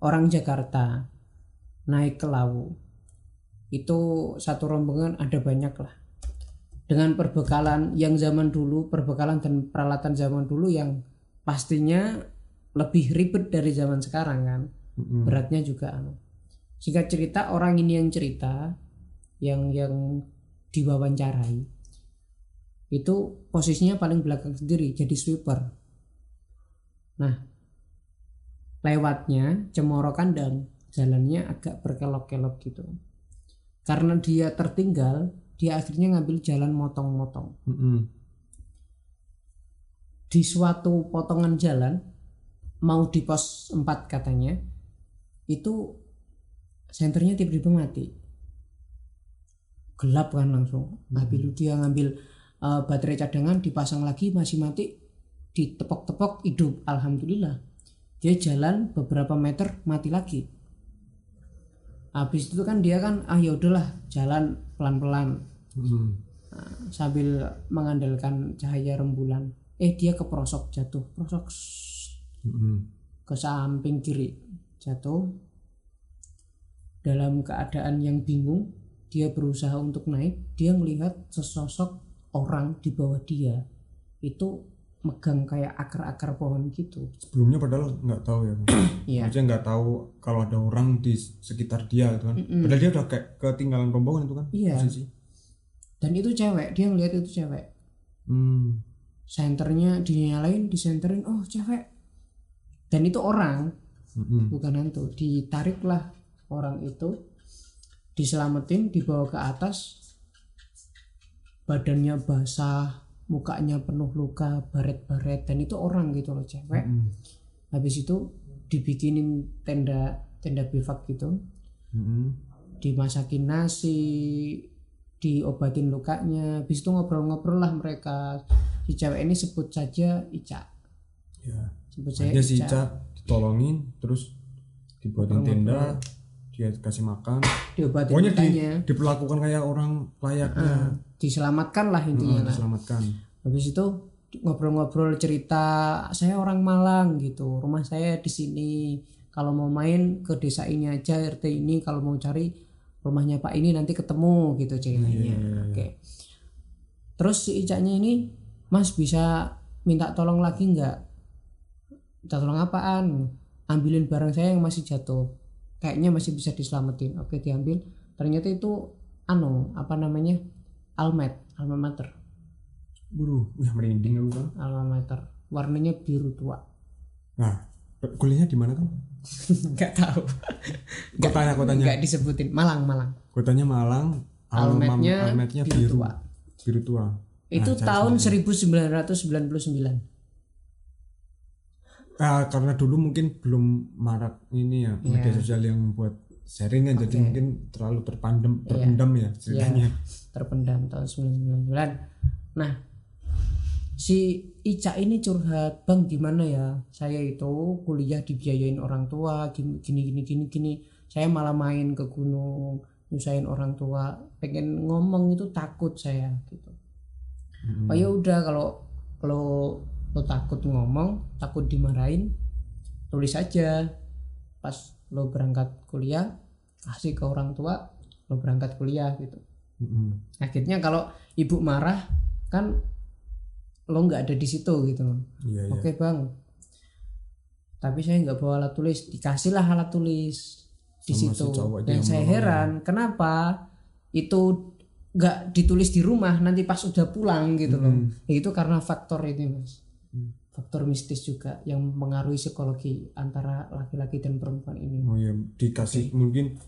orang Jakarta naik ke Lawu itu satu rombongan ada banyak lah dengan perbekalan yang zaman dulu perbekalan dan peralatan zaman dulu yang pastinya lebih ribet dari zaman sekarang kan Mm-mm. beratnya juga anu. singkat cerita orang ini yang cerita yang yang diwawancarai itu posisinya paling belakang sendiri jadi sweeper nah lewatnya cemoro kandang jalannya agak berkelok-kelok gitu. Karena dia tertinggal dia akhirnya ngambil jalan motong-motong. Mm-mm. di suatu potongan jalan mau di pos 4 katanya itu senternya tiba-tiba mati. Gelap kan langsung. Habis itu dia ngambil uh, baterai cadangan dipasang lagi masih mati ditepok-tepok hidup. Alhamdulillah. Dia jalan beberapa meter mati lagi. Habis itu kan dia kan ah ya udahlah jalan pelan-pelan. Mm-mm. Nah, sambil mengandalkan cahaya rembulan. Eh dia keprosok jatuh. Prosok Mm-mm. ke samping kiri. Jatuh. Dalam keadaan yang bingung dia berusaha untuk naik. Dia melihat sesosok orang di bawah dia. Itu megang kayak akar-akar pohon gitu sebelumnya padahal nggak tahu ya. Iya. maksudnya nggak tahu kalau ada orang di sekitar dia gitu kan padahal dia udah kayak ketinggalan rombongan itu kan Iya. posisi dan itu cewek dia ngelihat itu cewek hmm. senternya dinyalain disenterin oh cewek dan itu orang Mm-mm. bukan hantu ditariklah orang itu diselamatin dibawa ke atas badannya basah mukanya penuh luka baret-baret dan itu orang gitu loh cewek. Mm-mm. habis itu dibikinin tenda tenda bivak gitu. Mm-mm. dimasakin nasi diobatin lukanya. Habis itu ngobrol-ngobrol lah mereka. Si cewek ini sebut saja Ica. Ya. Sebut saya dia si Ica. Ica ditolongin terus dibuatin tenda dia kasih makan. Diobatin pokoknya di, diperlakukan kayak orang layaknya. Diselamatkan lah intinya Hmm, lah. diselamatkan. Habis itu ngobrol-ngobrol cerita saya orang Malang gitu. Rumah saya di sini. Kalau mau main ke desa ini aja RT ini. Kalau mau cari rumahnya Pak ini nanti ketemu gitu ceritanya. Oke. Terus si Icanya ini Mas bisa minta tolong lagi nggak? Minta tolong apaan? Ambilin barang saya yang masih jatuh kayaknya masih bisa diselamatin oke diambil ternyata itu anu apa namanya almet alma mater Waduh, wah merinding aku kan. alma mater warnanya biru tua Nah, kuliahnya di mana kan? nggak tahu Kotanya, kotanya. nggak disebutin Malang Malang Kotanya Malang, Almetnya almetnya biru biru. tua. Biru tua. itu Nah, tahun 1999 Ah, karena dulu mungkin belum marak ini ya Iya. media sosial yang buat sharing kan jadi mungkin terlalu terpandem terpendam ya ceritanya. terpendam tahun 1999 nah si Ica ini curhat bang gimana ya? Saya itu kuliah dibiayain orang tua gini gini gini gini saya malah main ke gunung nyusahin orang tua. Pengen ngomong itu takut saya gitu. Mm-mm. oh ya udah kalau kalau lo takut ngomong takut dimarahin tulis aja. Pas lo berangkat kuliah kasih ke orang tua lo berangkat kuliah gitu. Mm-mm. akhirnya kalau ibu marah kan lo nggak ada di situ gitu loh. Iya, iya. oke bang. Tapi saya nggak bawa alat tulis. Dikasihlah alat tulis di Sama si situ itu dan saya heran kenapa itu nggak ditulis di rumah nanti pas udah pulang gitu loh. Ya itu karena faktor ini mas. Hmm. Faktor mistis juga yang mengaruhi psikologi antara laki-laki dan perempuan ini Oh iya, dikasih mungkin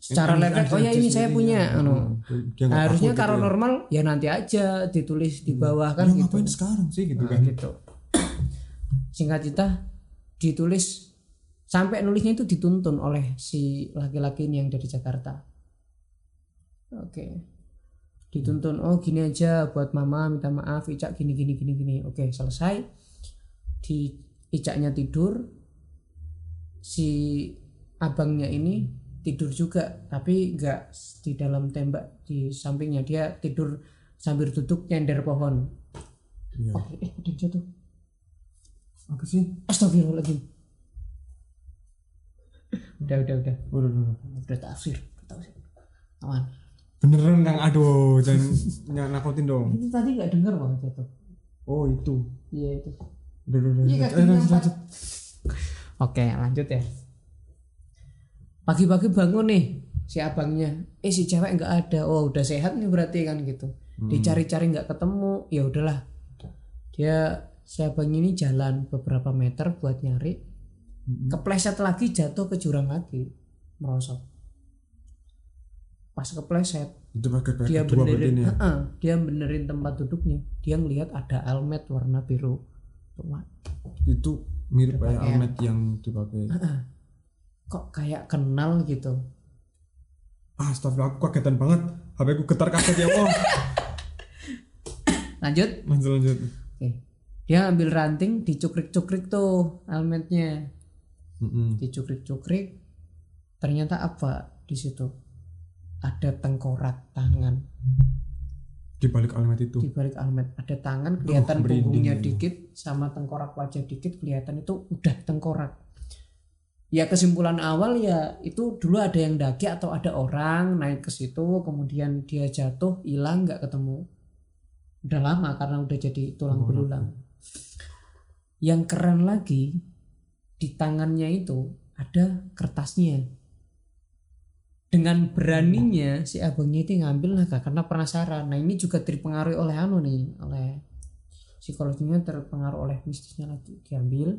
secara ada oh ya ini saya punya anu. Mm, dia nggak harusnya takut kalau gitu ya. normal ya nanti aja ditulis di bawah kan Ya, gitu ngapain sekarang sih gitu Nah, kan gitu. Singkat cerita ditulis sampai nulisnya itu dituntun oleh si laki-laki ini yang dari Jakarta. Oke. Dituntun oh gini aja buat mama minta maaf Ica gini gini gini gini. Oke, selesai. Di Icaknya tidur. Si abangnya ini tidur juga tapi nggak di dalam tembak di sampingnya dia tidur sambil duduk nyender pohon. Iya. Oh, eh, udah jatuh. apa sih Astagfirullahaladzim. udah, udah, udah. Waduh, waduh. Udah tafsir. Udah tafsir. Aman. beneran kang aduh jangan nakutin dong Itu tadi nggak dengar bang jatuh. oh itu Iya itu. Iya, Eh, lanjut, empat. lanjut. Oke lanjut ya. Pagi-pagi bangun nih si abangnya. Eh si cewek nggak ada. Oh udah sehat nih berarti kan gitu. Dicari-cari nggak ketemu. Ya udahlah. Dia si abang ini jalan beberapa meter buat nyari. Kepleset lagi jatuh ke jurang lagi. Merosot. Pas kepleset itu pakai pakai dia benerin ya Heeh, dia benerin tempat duduknya dia ngelihat ada helmet warna biru tua itu mirip kayak almet yang dipakai. Kok kayak kenal gitu? Ah astagfirullah aku kagetan banget. HP ku getar kaget ya Allah. Lanjut. Lanjut lanjut. Oke. Dia ambil ranting dicukrik-cukrik tuh helmetnya Mm-mm. dicukrik-cukrik. Ternyata apa di situ? Ada tengkorak tangan di balik almet itu. Di balik helmet ada tangan kelihatan merinding punggungnya ini. dikit sama tengkorak wajah dikit kelihatan itu udah tengkorak. Ya kesimpulan awal ya itu dulu ada yang daki atau ada orang naik ke situ kemudian dia jatuh hilang nggak ketemu. Udah lama karena udah jadi tulang belulang. Yang keren lagi di tangannya itu ada kertasnya dengan beraninya si abangnya itu ngambil naga karena penasaran. Nah ini juga terpengaruhi oleh anu nih oleh psikologinya terpengaruh oleh mistisnya lagi. Diambil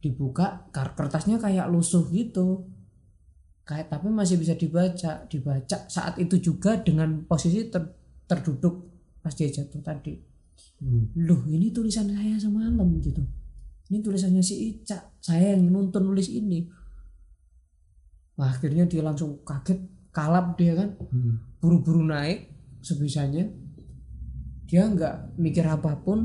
dibuka kertasnya kayak lusuh gitu. Kayak tapi masih bisa dibaca dibaca saat itu juga dengan posisi ter- terduduk pas dia jatuh tadi. Hmm. loh ini tulisan saya semalam gitu. Ini tulisannya si Ica. Saya yang nuntun nulis ini Wah, akhirnya dia langsung kaget kalap dia kan. Hmm. buru-buru naik sebisanya. Dia nggak mikir apa pun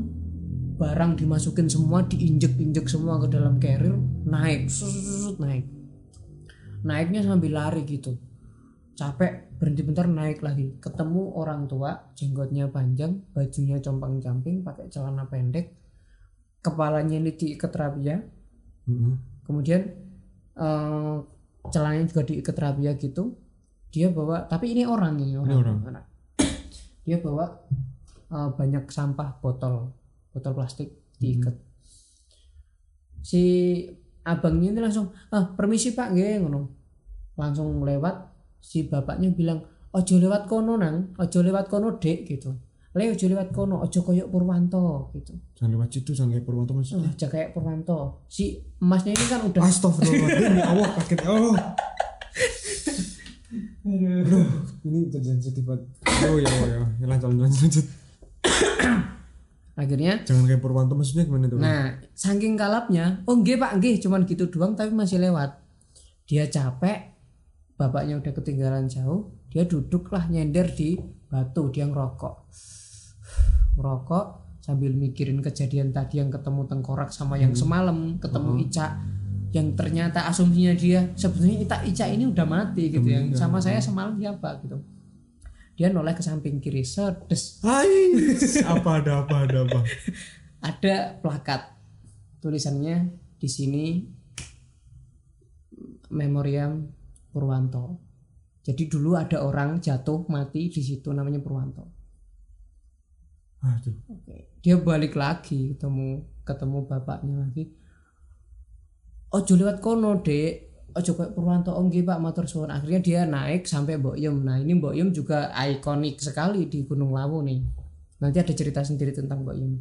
barang dimasukin semua diinjek-injek semua ke dalam carrier naik susut naik. Naiknya sambil lari gitu. Capek berhenti bentar naik lagi. Ketemu orang tua jenggotnya panjang bajunya compang camping pakai celana pendek kepalanya ini diikat rapia Mm-mm. kemudian eh, celananya juga diikat rapia gitu dia bawa tapi ini orang ini orang, orang. dia bawa eh, banyak sampah botol botol plastik diikat. Si abangnya ini langsung ah permisi pak. Nggih ngono. Langsung lewat si bapaknya bilang ojo lewat kono nang. Ojo lewat kono dek gitu le ojo lewat kono ojo koyok Purwanto gitu Jangan lewat situ, jangan kayak Purwanto mas. oh, aja kayak Purwanto si emasnya ini kan udah Astagfirullahaladzim, ya Allah kaget. Oh. Aduh, ini jadi sensitif banget. Oh ya, oh ya, ya lanjut, lanjut, lanjut. akhirnya Jangan kayak Purwanto maksudnya gimana tuh? Nah, saking kalapnya, oh nggih Pak, nggih, cuman gitu doang tapi masih lewat. Dia capek, bapaknya udah ketinggalan jauh, dia duduklah nyender di batu, dia ngerokok. Ngerokok sambil mikirin kejadian tadi yang ketemu tengkorak sama yang semalam ketemu Ica yang ternyata asumsinya dia sebenarnya Ica Ica ini udah mati gitu yang sama saya semalam siapa gitu. Dia noleh ke samping kiri, sedes Hai, apa ada apa ada apa? ada plakat tulisannya di sini memoriam Purwanto. Jadi dulu ada orang jatuh mati di situ namanya Purwanto. Aduh. Dia balik lagi ketemu ketemu bapaknya lagi. Ojo lewat kono, Dek. Ojo kayak Purwanto nggih Pak matur suwun. Akhirnya dia naik sampai Mbok Yum. Nah, ini Mbok Yum juga ikonik sekali di Gunung Lawu nih. Nanti ada cerita sendiri tentang Mbok Yum.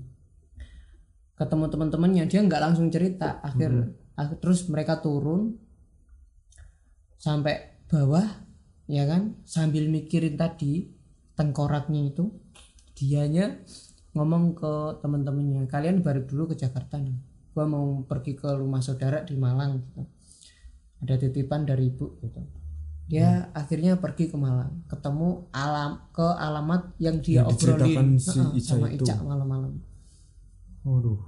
Ketemu teman-temannya, dia nggak langsung cerita. Akhir, akhir terus mereka turun sampai bawah ya kan sambil mikirin tadi tengkoraknya itu dianya ngomong ke teman-temannya kalian balik dulu ke Jakarta nih. Gua mau pergi ke rumah saudara di Malang gitu. Ada titipan dari ibu gitu. Dia akhirnya pergi ke Malang ketemu alam ke alamat yang dia Yang obrolin. si Ica sama. Ica malam-malam.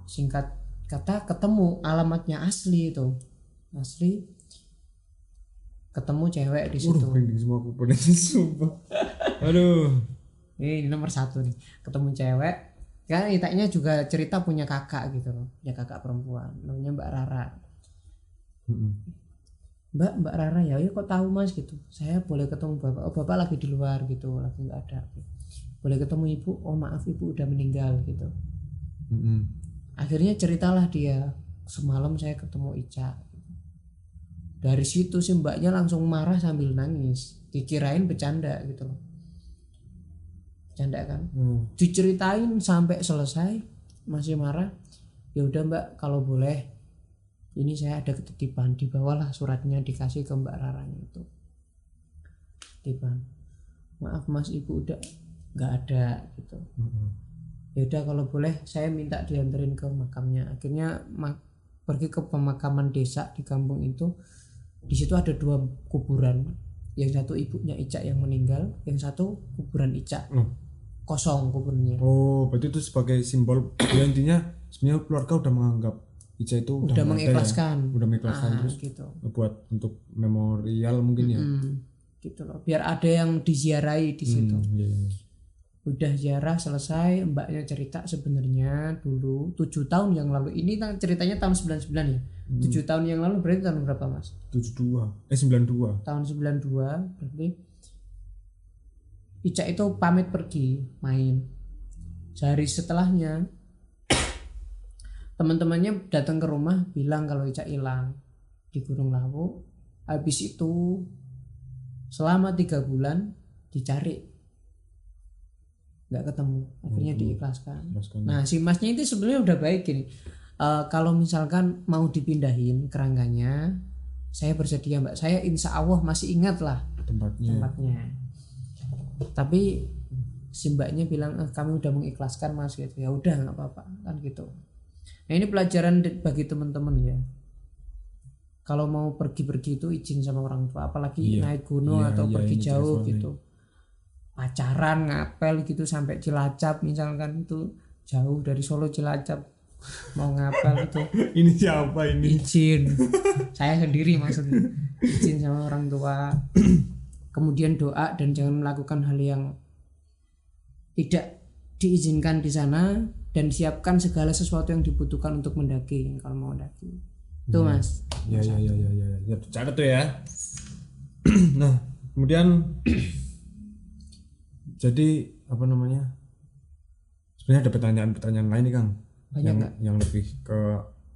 Singkat kata ketemu alamatnya asli itu. Asli ketemu cewek di situ. semua aku pada. Aduh. Ini nomor satu nih. Ketemu cewek kan itanya juga cerita punya kakak gitu loh. Punya kakak perempuan namanya Mbak Rara. Mbak Mbak Rara ya ya kok tahu mas? Gitu. Saya boleh ketemu bapak. Oh bapak lagi di luar gitu. Lagi nggak ada. Boleh ketemu ibu? Oh maaf ibu udah meninggal gitu. Mm-mm. akhirnya ceritalah dia semalam saya ketemu Ica. Dari situ si mbaknya langsung marah sambil nangis. Dikirain bercanda gitu loh bercanda kan? Oh. diceritain sampai selesai masih marah. Ya udah mbak kalau boleh ini saya ada ketitipan dibawalah suratnya dikasih ke mbak Raranya itu. Titipan maaf mas ibu udah nggak ada gitu. Mm-mm. ya udah kalau boleh saya minta dianterin ke makamnya. Akhirnya ma- pergi ke pemakaman desa di kampung itu. Di situ ada dua kuburan. Yang satu ibunya Ica yang meninggal yang satu kuburan Ica. Oh. Kosong kuburnya. Oh, berarti itu sebagai simbol ya intinya sebenarnya keluarga udah menganggap Ica itu udah, udah ada mengikhlaskan. Ya. udah mengikhlaskan Ah, terus gitu. buat untuk memorial mungkin ya. Hmm, gitu loh. Biar ada yang diziarahi di situ. Hmm, iya, iya. udah ziarah selesai mbaknya cerita sebenarnya dulu. Tujuh tahun yang lalu. Ini ceritanya tahun 99 ya? Hmm. tujuh tahun yang lalu berarti tahun berapa mas? 72 eh 92 tahun 92 berarti Ica itu pamit pergi main sehari setelahnya teman-temannya datang ke rumah bilang kalau Ica hilang di Gunung Lawu habis itu selama tiga bulan dicari nggak ketemu akhirnya diikhlaskan Jelaskan. Nah, si masnya itu sebenarnya udah baik gini. Eh, kalau misalkan mau dipindahin kerangkanya, saya bersedia mbak. Saya insya Allah masih ingat lah tempatnya tempatnya. Tapi si mbaknya bilang eh, kami udah mengikhlaskan mas gitu. Ya udah nggak apa-apa kan gitu. Nah ini pelajaran bagi teman-teman ya. Kalau mau pergi-pergi itu izin sama orang tua, apalagi Iya. naik gunung Iya, atau iya, pergi jauh gitu. Pacaran ngapel gitu sampai Cilacap misalkan itu jauh dari Solo Cilacap mau ngapal itu ini siapa ini izin saya sendiri maksudnya izin sama orang tua kemudian doa dan jangan melakukan hal yang tidak diizinkan di sana dan siapkan segala sesuatu yang dibutuhkan untuk mendaki kalau mau mendaki. Itu mas. Ya ya ya ya ya ya. Cara tuh ya. Nah kemudian jadi apa namanya sebenarnya ada pertanyaan-pertanyaan lain nih kang. Banyak yang yang lebih ke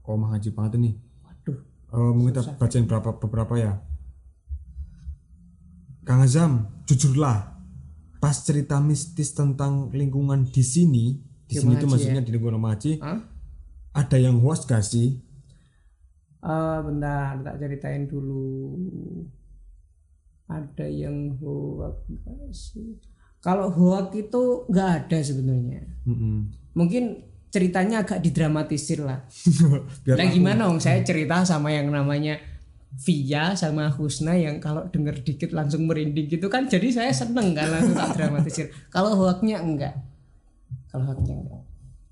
koma haji banget ini. Waduh Eh, mungkin kita bacain beberapa beberapa ya Kang Azam jujurlah pas cerita mistis tentang lingkungan di sini di sini itu maksudnya di lingkungan haji Hah? ada yang hoax gak sih? Eh, bentar tak ceritain dulu. Ada yang hoak nggak sih? Kalau hoak itu nggak ada sebenarnya. Mm-mm. mungkin ceritanya agak didramatisir lah. Biar Nah gimana dong saya cerita sama yang namanya Via sama Husna yang kalau denger dikit langsung merinding gitu kan jadi saya seneng kan langsung tak dramatisir. Kalau hoaknya enggak. Kalau hoaknya enggak.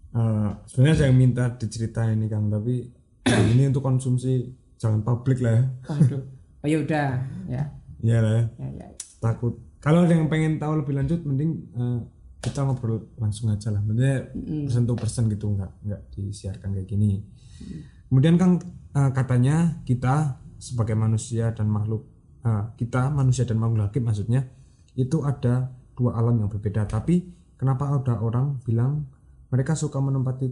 Eh, sebenarnya saya minta diceritain ini kang tapi ini untuk konsumsi jangan publik lah ya. Waduh. Oh yaudah ya. Iya lah ya. ya, ya. takut. Kalau ada yang pengen tahu lebih lanjut mending eh, kita ngobrol langsung aja lah. Maksudnya persen to persen gitu nggak nggak disiarkan kayak gini. Kemudian kang eh, katanya kita sebagai manusia dan makhluk eh, kita manusia dan makhluk hakib maksudnya itu ada dua alam yang berbeda. Tapi kenapa ada orang bilang mereka suka menempati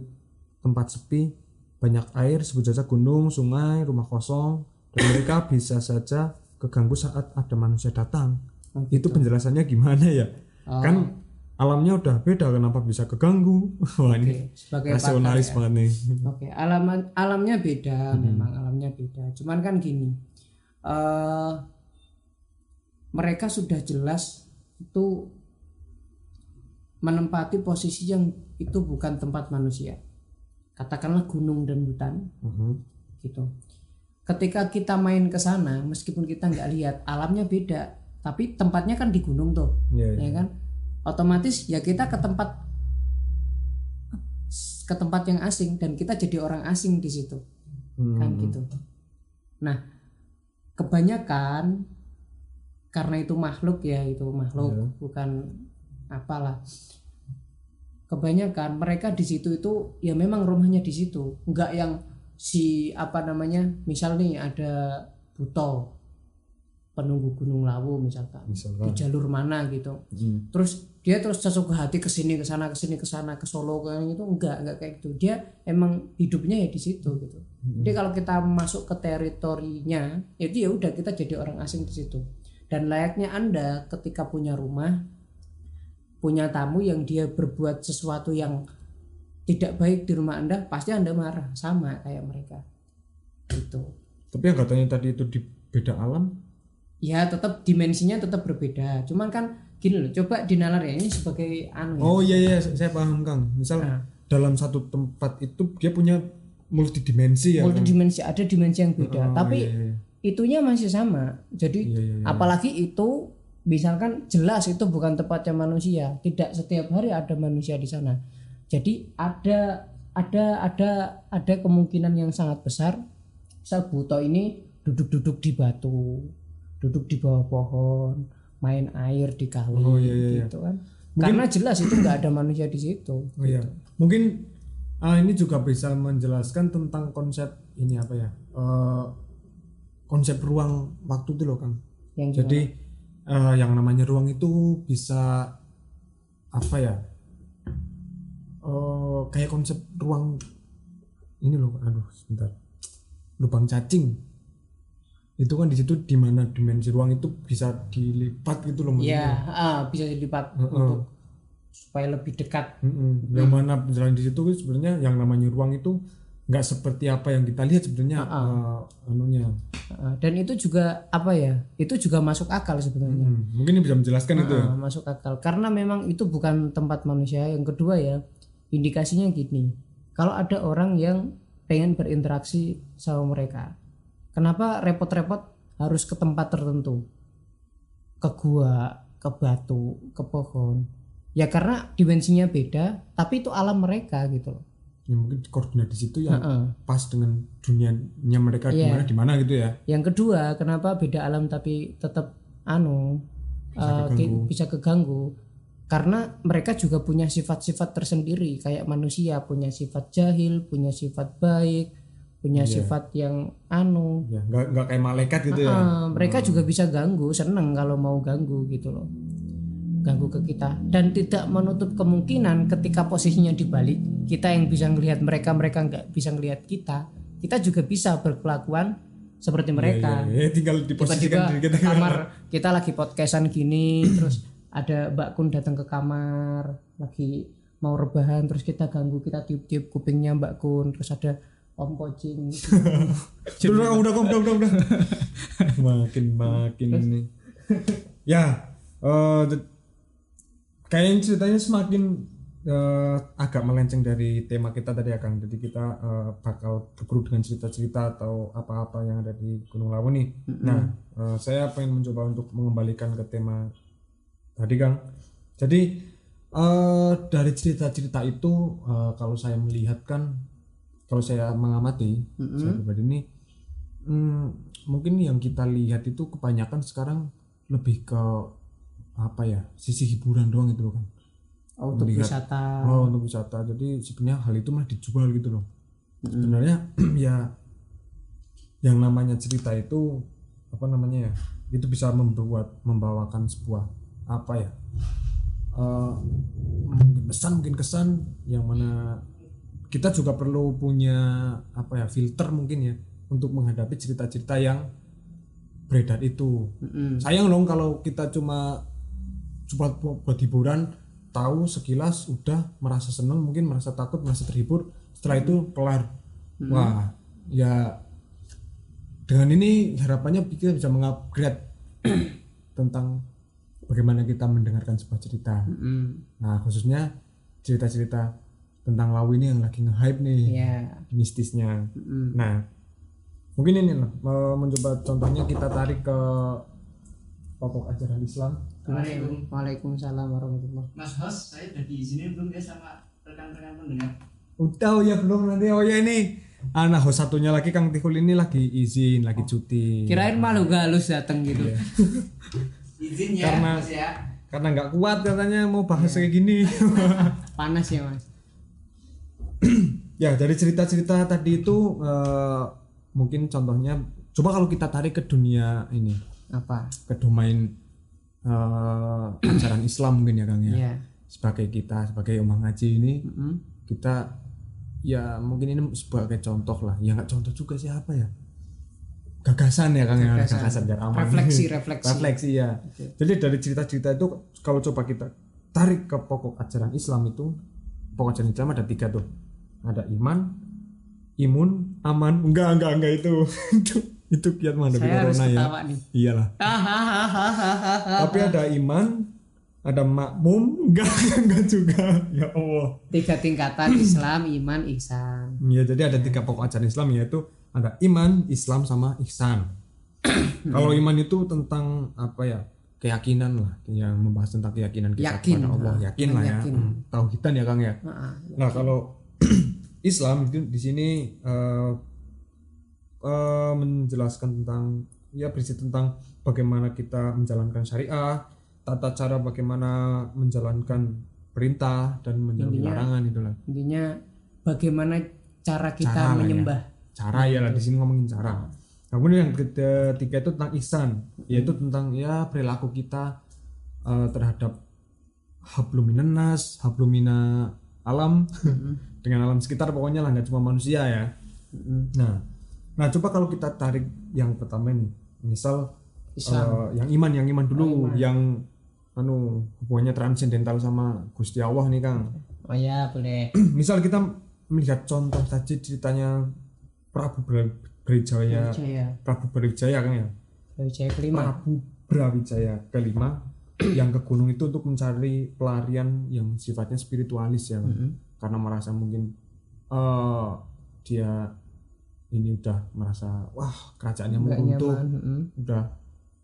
tempat sepi banyak air sebut saja gunung sungai rumah kosong dan mereka bisa saja keganggu saat ada manusia datang? Oh, itu penjelasannya gimana ya? Kan alamnya udah beda kenapa bisa keganggu wah ini Oke, sebagai rasionalis banget nih Oke, alam alamnya beda, memang alamnya beda. Cuman kan gini, eh mereka sudah jelas itu menempati posisi yang itu bukan tempat manusia. Katakanlah gunung dan hutan, Mhm. gitu. Ketika kita main ke sana, meskipun kita nggak lihat, alamnya beda, tapi tempatnya kan di gunung tuh Iya, iya. ya kan otomatis ya kita ke tempat ke tempat yang asing dan kita jadi orang asing di situ. Hmm. kan gitu. Nah kebanyakan karena itu makhluk ya itu makhluk Iya. bukan apalah. Kebanyakan mereka di situ itu ya memang rumahnya di situ. Nggak yang si apa namanya misal nih ada buto penunggu gunung lawu misalkan. Di misalkan jalur mana gitu. Hmm. terus dia terus sesuka hati ke sini ke sana ke sini ke sana ke Solo ke itu enggak enggak kayak gitu. Dia emang hidupnya ya di situ gitu. Jadi kalau kita masuk ke teritorinya itu ya udah kita jadi orang asing di situ. Dan layaknya anda ketika punya rumah punya tamu yang dia berbuat sesuatu yang tidak baik di rumah anda pasti anda marah. Sama kayak mereka. Gitu. Tapi yang katanya tadi itu di beda alam ya tetap dimensinya tetap berbeda cuman kan gini loh coba dinalar ya ini sebagai anu ya. oh iya iya saya paham kang misal Nah. dalam satu tempat itu dia punya multidimensi ya Kang? multidimensi ada dimensi yang beda Oh, tapi iya, iya. itunya masih sama jadi Iya, iya, iya. apalagi itu misalkan jelas itu bukan tempatnya manusia tidak setiap hari ada manusia di sana jadi ada ada ada ada kemungkinan yang sangat besar misal buto ini duduk-duduk di batu duduk di bawah pohon main air di kali Oh, iya, iya, iya. gitu kan karena jelas itu nggak ada manusia di situ Oh iya. Mungkin ah, ini juga bisa menjelaskan tentang konsep ini apa ya? Eh, konsep ruang waktu itu loh, Kang. yang Jadi eh, yang namanya ruang itu bisa apa ya? Eh, kayak konsep ruang ini loh, aduh sebentar. Lubang cacing. Itu kan di situ di mana dimensi ruang itu bisa dilipat gitu loh maksudnya. ya ah, bisa dilipat Heeh. untuk supaya lebih dekat Mm-mm. Yang mana jalan di situ sebenarnya yang namanya ruang itu nggak seperti apa yang kita lihat sebenarnya eh, anunya. Uh, dan itu juga apa ya itu juga masuk akal sebenarnya Hmm, Mungkin ini bisa menjelaskan itu ya. Uh, masuk akal karena memang itu bukan tempat manusia yang kedua ya indikasinya gini kalau ada orang yang pengen berinteraksi sama mereka kenapa repot-repot harus ke tempat tertentu ke gua ke batu ke pohon ya karena dimensinya beda tapi itu alam mereka gitu loh ya mungkin koordinat di situ yang Heeh. pas dengan dunianya mereka Iya. di mana di mana gitu ya Yang kedua, kenapa beda alam tapi tetap anu eh, ki- keganggu. bisa keganggu? Karena mereka juga punya sifat-sifat tersendiri, kayak manusia punya sifat jahil, punya sifat baik, punya Iya. sifat yang anu. ya nggak nggak kayak malaikat gitu ya Eh, mereka juga bisa ganggu, seneng kalau mau ganggu gitu loh, ganggu ke kita. Dan tidak menutup kemungkinan ketika posisinya dibalik, kita yang bisa ngelihat mereka, mereka nggak bisa ngelihat kita, kita juga bisa berkelakuan seperti mereka ya, ya, tinggal diposisikan diri tiba-tiba kita kamar kita lagi podcastan gini terus ada Mbak Kun datang ke kamar lagi mau rebahan terus kita ganggu kita tiup-tiup kupingnya Mbak Kun terus ada Om Pocing. Udah udah udah udah udah, makin makin ini ya d- kayaknya ceritanya semakin eh, agak melenceng dari tema kita tadi akan jadi kita eh, bakal berburu dengan cerita-cerita atau apa-apa yang ada di Gunung Lawu nih. Nah eh, saya pengen mencoba untuk mengembalikan ke tema tadi Kang. Jadi eh, dari cerita-cerita itu eh, kalau saya melihat kan kalau saya mengamati saya pribadi ini hmm, mungkin yang kita lihat itu kebanyakan sekarang lebih ke apa ya sisi hiburan doang itu loh kan oh, untuk Melihat. wisata. Oh untuk wisata. Jadi sebenarnya hal itu malah dijual gitu loh. Sebenarnya ya yang namanya cerita itu apa namanya ya itu bisa membuat membawakan sebuah apa ya eh, mungkin pesan mungkin kesan yang mana kita juga perlu punya apa ya filter mungkin ya untuk menghadapi cerita-cerita yang beredar itu. Mm-mm. sayang dong kalau kita cuma cuma bu- buat hiburan tahu sekilas udah merasa seneng mungkin merasa takut merasa terhibur setelah itu kelar. Wah ya dengan ini harapannya kita bisa mengupgrade tentang bagaimana kita mendengarkan sebuah cerita. Mm-mm. nah khususnya cerita-cerita tentang lawu ini yang lagi nge-hype nih ya mistisnya. Mm-mm. Nah, mungkin ini lah mau mencoba contohnya kita tarik ke pokok ajaran Islam. Waalaikumsalam warahmatullahi Mas host, saya udah diizinin belum ya sama rekan-rekan pendengar? Udah oh ya belum nanti. Oh ya ini. Anak host satunya lagi Kang Tihul ini lagi izin lagi cuti. Kirain malu galus datang gitu. Izin ya, Karena- Mas ya. karena nggak kuat katanya mau bahas kayak gini. Panas ya mas ya dari cerita-cerita tadi itu eh, mungkin contohnya coba kalau kita tarik ke dunia ini. Apa? Ke domain eh, ajaran Islam mungkin ya Kang ya. Ya sebagai kita sebagai umat ngaji ini Mm-mm. kita ya mungkin ini sebagai contoh lah. Ya nggak contoh juga sih apa ya? Gagasan ya kang ya. Gagasan. gagasan biar aman refleksi refleksi. Refleksi ya. Jadi dari cerita-cerita itu kalau coba kita tarik ke pokok ajaran Islam itu pokok ajaran Islam ada tiga tuh ada iman imun aman. Enggak enggak enggak itu. Itu itu kiat menghadapi saya harus corona ya? nih. Iyalah. Tapi ada iman ada makmum. Enggak enggak juga. Ya Allah. Tiga tingkatan Islam iman ihsan. Ya jadi ada tiga pokok ajaran Islam yaitu ada iman, Islam sama ihsan. Kalau iman itu tentang apa ya? Keyakinan lah, yang membahas tentang keyakinan kita Yakin, kepada Allah, yakin lah ya, Yakin. Hmm, tauhidan ya Kang ya. Nah kalau Islam itu di sini eh, eh, menjelaskan tentang ya berisi tentang bagaimana kita menjalankan syariah, tata cara bagaimana menjalankan perintah dan menjauhi Intinya- larangan itulah. intinya bagaimana cara kita Cara ya. menyembah cara ya lah di sini ngomongin cara. Nah, kemudian yang ketiga itu tentang ihsan, yaitu tentang ya perilaku kita eh, terhadap habluminan nas, hablumina alam dengan alam sekitar pokoknya lah nggak cuma manusia ya. Mm-mm. Nah, nah coba kalau kita tarik yang pertama ini, misal Islam eh, yang iman, yang iman dulu, yang anu hubungannya transendental sama Gusti Allah nih Kang. oh ya boleh misal kita melihat contoh tadi ceritanya Prabu Bra- Brawijaya Jaya Prabu Brawijaya kan ya Jaya kelima Prabu Brawijaya kelima yang ke gunung itu untuk mencari pelarian yang sifatnya spiritualis ya kan. Mm-mm. Karena merasa mungkin eh dia ini udah merasa wah kerajaannya nyaman mm-mm. udah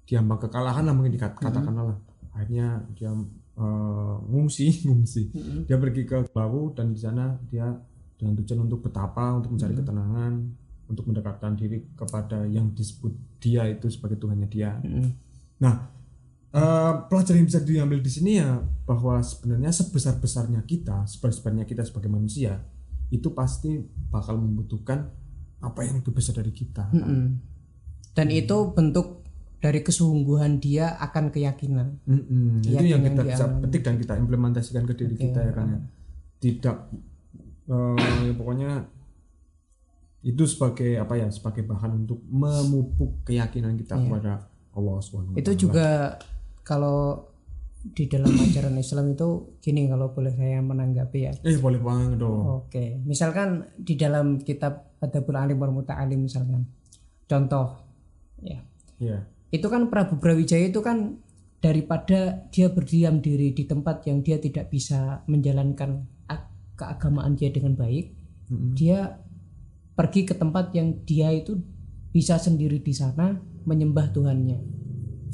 diambang kekalahan lah mungkin dikatakan lah akhirnya dia eh, ngungsi ngungsi. Dia pergi ke Lawu dan di sana dia dengan tujuan untuk betapa untuk mencari ketenangan untuk mendekatkan diri kepada yang disebut dia itu sebagai Tuhannya dia. Mm-mm. Nah, eh, pelajaran yang bisa diambil di sini ya bahwa sebenarnya sebesar besarnya kita, sebesar besarnya kita sebagai manusia itu pasti bakal membutuhkan apa yang lebih besar dari kita. Mm-mm. dan itu bentuk dari kesungguhan dia akan keyakinan Mm-mm. Itu yang Keyakinan kita bisa petik dan kita implementasikan ke diri kita ya kan ya. Tidak ya pokoknya itu sebagai apa ya sebagai bahan untuk memupuk keyakinan kita kepada Allah Subhanahu wa itu juga kalau di dalam ajaran Islam itu gini kalau boleh saya menanggapi ya eh boleh banget dong. Oke, misalkan di dalam kitab Adabul Alim wal Muta'alim misalkan. Contoh ya. Iya. Itu kan Prabu Brawijaya itu kan daripada dia berdiam diri di tempat yang dia tidak bisa menjalankan ag- keagamaan dia dengan baik, dia pergi ke tempat yang dia itu bisa sendiri di sana menyembah Tuhannya.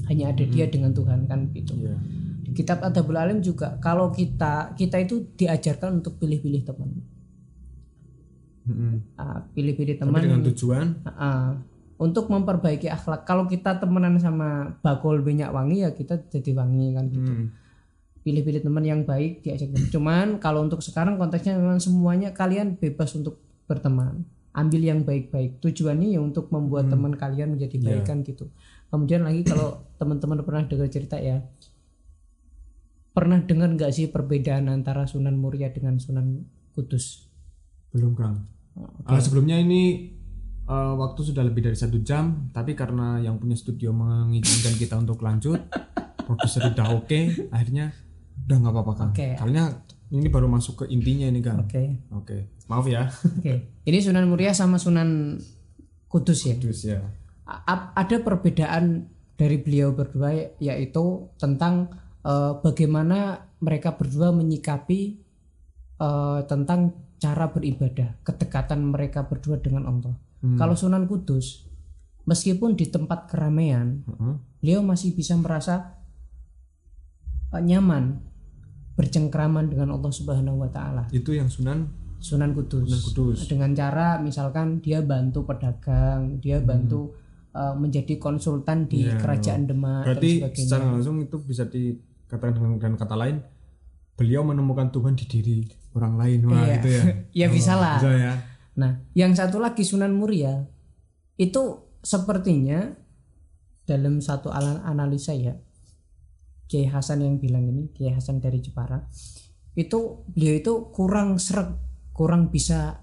Hanya ada dia dengan Tuhan kan gitu. Iya. Di kitab Adabul Alim juga kalau kita kita itu diajarkan untuk pilih-pilih teman. Mm-mm. Ah, pilih-pilih Tapi teman dengan tujuan Ah, untuk memperbaiki akhlak. Kalau kita temenan sama bakul minyak wangi ya kita jadi wangi kan gitu. Hmm. Pilih-pilih teman yang baik diajak. Cuman kalau untuk sekarang konteksnya memang semuanya kalian bebas untuk berteman. Ambil yang baik-baik. Tujuannya ya untuk membuat teman kalian menjadi baik kan gitu. Kemudian lagi kalau teman-teman pernah dengar cerita ya. Pernah dengar nggak sih perbedaan antara Sunan Muria dengan Sunan Kudus? belum kang Ah, sebelumnya ini eh, waktu sudah lebih dari satu jam tapi karena yang punya studio mengizinkan kita untuk lanjut produser udah oke akhirnya udah nggak apa-apa kang Oke. karena ini baru masuk ke intinya ini kang Oke. oke maaf ya Oke. Ini Sunan Muria sama Sunan Kudus ya. terus ya ada perbedaan dari beliau berdua yaitu tentang eh, bagaimana mereka berdua menyikapi eh, tentang cara beribadah, kedekatan mereka berdua dengan Allah. Kalau Sunan Kudus, meskipun di tempat keramaian, Heeh. beliau masih bisa merasa eh, nyaman bercengkraman dengan Allah Subhanahu wa taala. itu yang Sunan Sunan Kudus. Sunan Kudus Dengan cara misalkan dia bantu pedagang, dia bantu uh, menjadi konsultan di Iya. kerajaan Demak dan berarti sebagainya. secara langsung itu bisa dikatakan dengan, dengan kata lain beliau menemukan Tuhan di diri orang lain wah Iya. gitu ya Ya bisa lah. bisa ya Nah, yang satu lagi Sunan Muria itu sepertinya dalam satu analisa ya Kiai Hasan yang bilang ini Kiai Hasan dari Jepara itu beliau itu kurang seret kurang bisa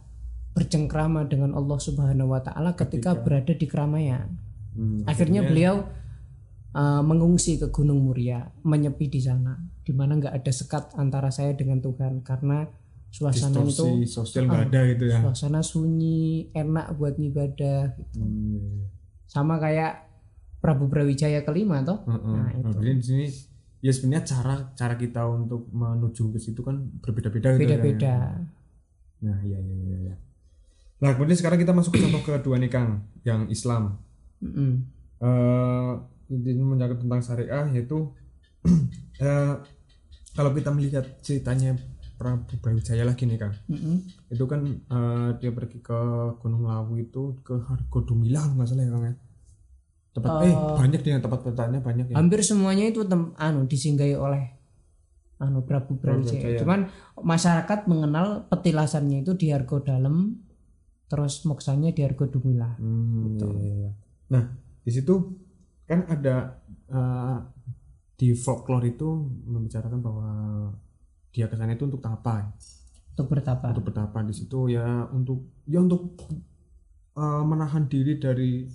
bercengkrama dengan Allah Subhanahu wa taala ketika, berada di keramaian. Hmm, Akhirnya beliau uh, mengungsi ke Gunung Muria, menyepi di sana, di mana nggak ada sekat antara saya dengan Tuhan karena suasana itu sosial nggak ada gitu ya suasana sunyi, enak buat ngibadah. gitu. Hmm, iya, iya. Sama kayak Prabu Brawijaya kelima toh. Heeh. Nah, Nah, itu. jadi di sini ya sebenarnya cara cara kita untuk menuju ke situ kan berbeda-beda gitu ya. Beda-beda. Nah, iya iya iya iya. Nah, kemudian sekarang kita masuk ke contoh kedua nih Kang, yang Islam. Mm-mm. Eh ini menyangkut tentang syariah yaitu eh, kalau kita melihat ceritanya Prabu Brawijaya lagi nih Kang. Mm-mm. Itu kan eh, dia pergi ke Gunung Lawu itu ke Hargodumila nggak salah ya Kang ya. Tempat eh banyak nih tempat petanya banyak ya. Hampir semuanya itu tem- anu disinggahi oleh anu Prabu Brawijaya. Cuman masyarakat mengenal petilasannya itu di Argo Dalem, terus moksanya di Argo Dumila. Hmm, iya, iya, iya. Nah, di situ kan ada eh, di folklore itu membicarakan bahwa dia ke sana itu untuk apa? Untuk bertapa. Untuk bertapa di situ ya untuk ya untuk eh, menahan diri dari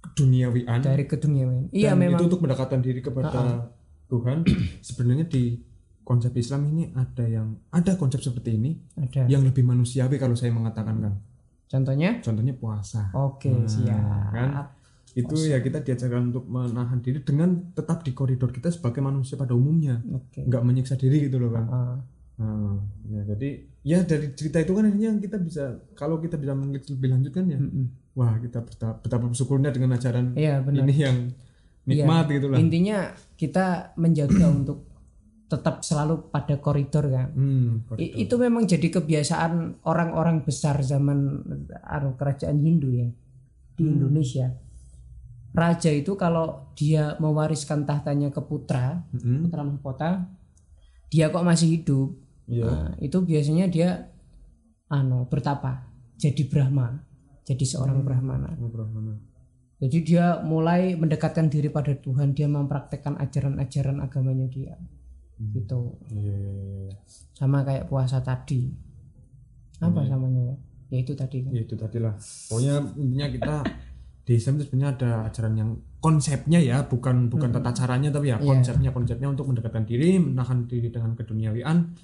keduniawian. Dari keduniawian. Iya memang. itu untuk mendekatkan diri kepada Tuhan. Sebenarnya di konsep Islam ini ada yang ada konsep seperti ini Ada. yang lebih manusiawi kalau saya mengatakan kan. Contohnya? Contohnya puasa. Oke, siap. kan? itu ya kita diajarkan untuk menahan diri dengan tetap di koridor kita sebagai manusia pada umumnya Oke. nggak menyiksa diri gitu loh kan Ah, Nah, ya jadi ya dari cerita itu kan akhirnya kita bisa kalau kita bisa mengelik lebih lanjut kan ya mm-mm. wah kita betapa, betapa bersyukurnya dengan ajaran Iya benar. ini yang nikmat gitu lah Intinya kita menjaga untuk tetap selalu pada koridor kan? Hmm, I- itu memang jadi kebiasaan orang-orang besar zaman anu kerajaan Hindu ya di Indonesia. Raja itu kalau dia mewariskan tahtanya ke putra Mm-mm. putra mahkota dia kok masih hidup Iya. Nah, itu biasanya dia anu bertapa jadi Brahma jadi seorang Brahmana. Ngobrol mana? jadi dia mulai mendekatkan diri pada Tuhan dia mempraktekkan ajaran-ajaran agamanya dia gitu Iya, iya, iya, iya. sama kayak puasa tadi apa namanya ya ya itu tadi kan Ya itu tadi lah. Pokoknya intinya kita di Islam itu sebenarnya ada ajaran yang konsepnya ya, bukan bukan tata caranya tapi ya konsepnya konsepnya untuk mendekatkan diri, menahan diri dengan keduniawian,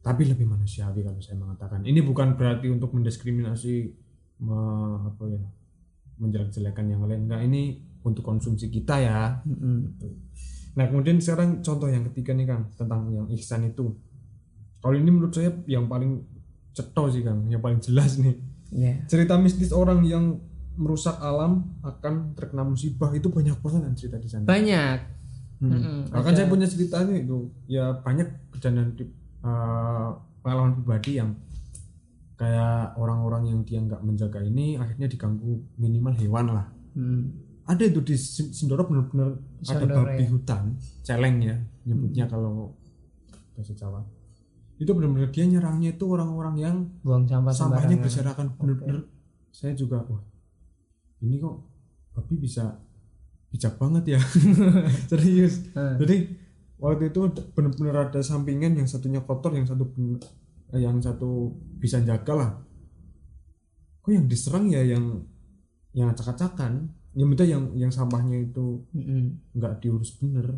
tapi lebih manusiawi kalau saya mengatakan. Ini bukan berarti untuk mendiskriminasi me- apa ya menjelek-jelekan yang lain. Enggak, ini untuk konsumsi kita ya. Mm-mm. Nah kemudian sekarang contoh yang ketiga nih Kang tentang yang ihsan itu. Kalau ini menurut saya yang paling ceto sih Kang, yang paling jelas nih. ya Cerita mistis orang yang merusak alam akan terkena musibah itu banyak banget kan cerita di sana. banyak Hmm. Bahkan saya punya ceritanya itu ya banyak kejadian di eh, pengalaman pribadi yang kayak orang-orang yang dia nggak menjaga ini akhirnya diganggu minimal hewan lah. Hmm. Ada itu di Sin- Sindoro benar-benar ada babi ya. hutan, celeng ya nyebutnya Hmm. kalau bahasa Jawa. Itu benar-benar dia nyerangnya itu orang-orang yang buang sampah sampahnya berserakan bener-bener saya juga wah ini kok babi bisa bijak banget ya serius Hmm. jadi waktu itu bener-bener ada sampingan yang satunya kotor yang satu bener- eh, yang satu bisa jaga lah kok yang diserang ya yang yang acak-acakan yang beda yang yang sampahnya itu nggak diurus bener.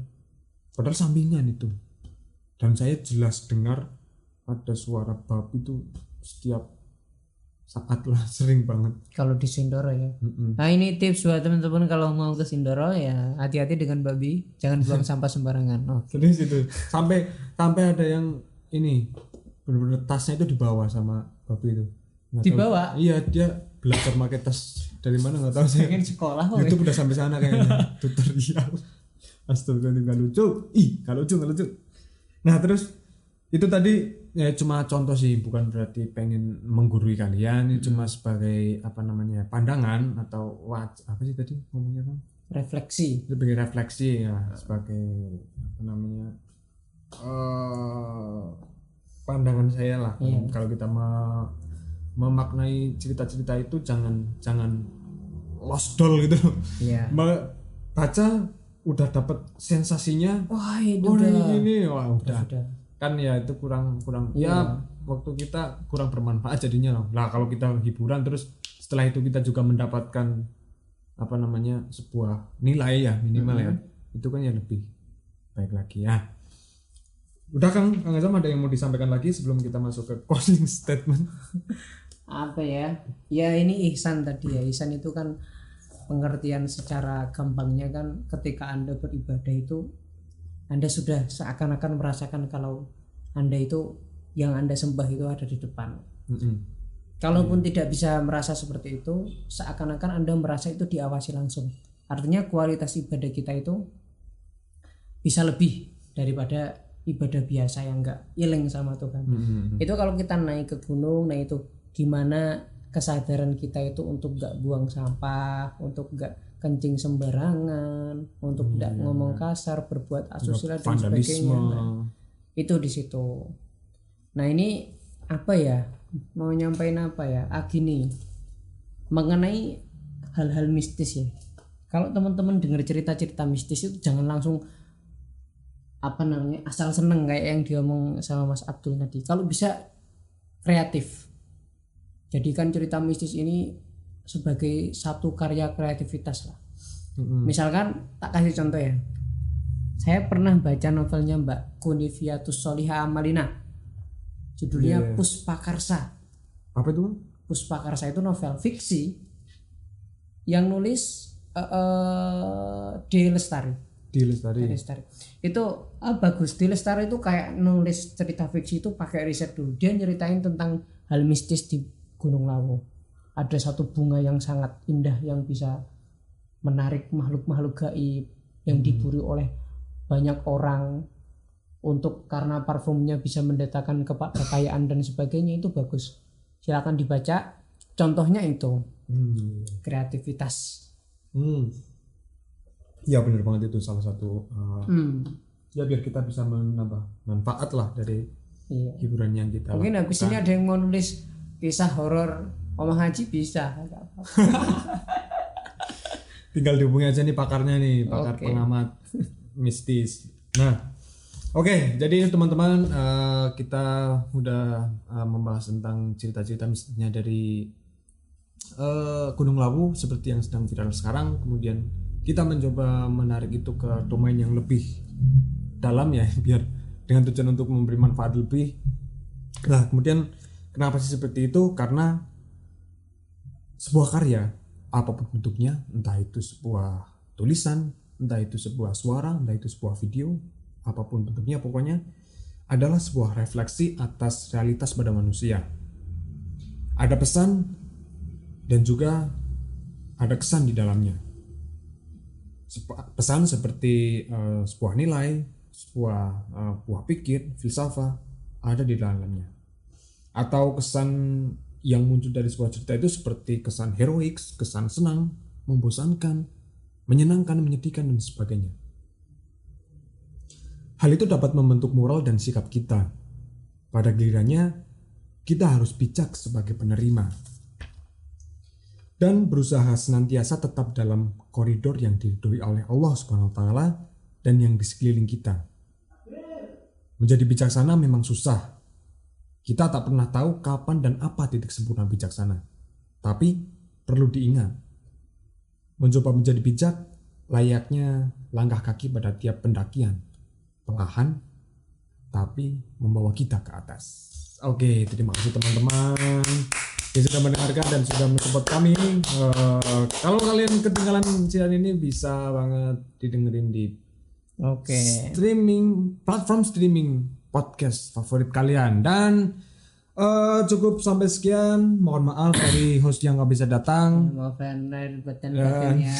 Padahal sampingan itu. Dan saya jelas dengar ada suara babi itu setiap saat lah sering banget. Kalau di Sindoro ya. Mm-mm. nah ini tips buat teman-teman kalau mau ke Sindoro ya hati-hati dengan babi. Jangan buang sampah sembarangan. Oh serius itu. Sampai sampai ada yang ini bener-bener tasnya itu dibawa sama babi itu. Nggak tahu- Dibawa? iya dia belajar pakai tas dari mana? Nggak tahu saya pengen sekolah kok YouTube udah sampai sana kayaknya. Tutorial. Astagfirullah nggak lucu. Ih nggak lucu nggak lucu. Nah terus itu tadi ya cuma contoh sih bukan berarti pengen menggurui kalian. Ini cuma sebagai apa namanya pandangan atau waj apa sih tadi ngomongnya kan refleksi. Sebagai refleksi ya sebagai apa namanya eh pandangan saya lah. Iya. kalau kita me- memaknai cerita-cerita itu jangan jangan lost doll gitu. Ya Me- baca udah dapat sensasinya wah itu oh udah. ini, wah udah. Udah kan ya itu kurang kurang. Iya. ya waktu kita kurang bermanfaat jadinya loh. Lah kalau kita hiburan terus setelah itu kita juga mendapatkan apa namanya sebuah nilai ya minimal ya. Itu kan ya lebih baik lagi ya. Udah kang. Kang Azam ada yang mau disampaikan lagi sebelum kita masuk ke closing statement apa ya? Ya ini ihsan tadi ya. Ihsan itu kan pengertian secara gampangnya kan ketika anda beribadah itu anda sudah seakan-akan merasakan kalau anda itu yang anda sembah itu ada di depan. Mm-mm. kalaupun tidak bisa merasa seperti itu seakan-akan anda merasa itu diawasi langsung. Artinya kualitas ibadah kita itu bisa lebih daripada ibadah biasa yang enggak iling sama Tuhan. Mm-mm. itu kalau kita naik ke gunung nah itu gimana kesadaran kita itu untuk nggak buang sampah untuk nggak kencing sembarangan untuk nggak ngomong kasar berbuat asusila dan sebagainya. Nah, itu di situ. Nah ini apa ya? Mau nyampein apa ya? Ah gini. Mengenai hal-hal mistis ya. Kalau teman-teman dengar cerita-cerita mistis itu jangan langsung apa namanya asal seneng kayak yang diomong sama Mas Abdul tadi. Kalau bisa kreatif jadikan cerita mistis ini sebagai satu karya kreativitas lah. Mm-mm. misalkan tak kasih contoh ya. Saya pernah baca novelnya Mbak Kuniviatus Soliha Amalina. Judulnya Iya. Puspakarsa. Apa itu? Puspakarsa itu novel fiksi yang nulis eh eh, D. Lestari. Di lestari. D. Lestari. Itu ah, bagus D. Lestari itu kayak nulis cerita fiksi itu pakai riset dulu. Dia nyeritain tentang hal mistis di Gunung Lawu ada satu bunga yang sangat indah yang bisa menarik makhluk-makhluk gaib yang diburu oleh banyak orang untuk karena parfumnya bisa mendatangkan kekayaan dan sebagainya itu bagus silakan dibaca contohnya itu Hmm. kreativitas Hmm. Ya benar banget itu salah satu uh, hmm. ya biar kita bisa menambah manfaat lah dari iya. hiburan yang kita mungkin lakukan. habis ini ada yang mau nulis kisah horor. Omah Haji bisa. Tinggal dihubungi aja nih pakarnya nih pakar Oke. pengamat. Mistis. Nah oke. Jadi teman-teman eh, kita udah eh, membahas tentang cerita-cerita mistisnya dari eh, Gunung Lawu seperti yang sedang viral sekarang. Kemudian kita mencoba menarik itu ke domain yang lebih dalam ya biar dengan tujuan untuk memberi manfaat lebih. Nah kemudian kenapa sih seperti itu? Karena sebuah karya apa pun bentuknya entah itu sebuah tulisan entah itu sebuah suara entah itu sebuah video apa pun bentuknya pokoknya adalah sebuah refleksi atas realitas pada manusia. Ada pesan dan juga ada kesan di dalamnya. Pesan seperti eh, sebuah nilai sebuah eh, buah pikir filsafat ada di dalamnya atau kesan yang muncul dari sebuah cerita itu seperti kesan heroik, kesan senang, membosankan, menyenangkan, menyedihkan dan sebagainya. Hal itu dapat membentuk moral dan sikap kita. Pada gilirannya, kita harus bijak sebagai penerima dan berusaha senantiasa tetap dalam koridor yang diridhoi oleh Allah Subhanahu taala dan yang di sekeliling kita. Menjadi bijaksana memang susah, kita tak pernah tahu kapan dan apa titik sempurna bijaksana. Tapi perlu diingat, mencoba menjadi bijak layaknya langkah kaki pada tiap pendakian. Perlahan, tapi membawa kita ke atas. Oke, terima kasih teman-teman yang sudah mendengarkan dan sudah mensupport kami. Eh, kalau kalian ketinggalan siaran ini bisa banget didengerin di Oke. streaming platform streaming podcast favorit kalian. Dan eh, cukup sampai sekian. Mohon maaf dari host yang nggak bisa datang. Maaf lahir batin dan batinnya.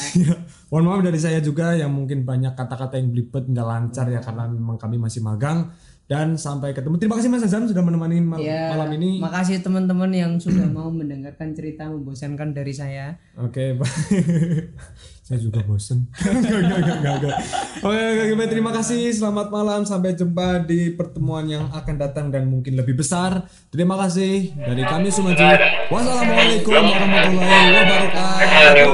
mohon maaf dari saya juga yang mungkin banyak kata-kata yang belibet nggak lancar ya karena memang kami masih magang. Dan sampai ketemu. Terima kasih Mas Azam sudah menemani mal- Ya, malam ini. makasih teman-teman yang sudah mau mendengarkan cerita membosankan dari saya. Oke, Pak. Saya juga bosen. Oke, oke, oke, terima kasih. Selamat malam. Sampai jumpa di pertemuan yang akan datang dan mungkin lebih besar. Terima kasih dari kami Sumaji. Wassalamualaikum warahmatullahi wabarakatuh.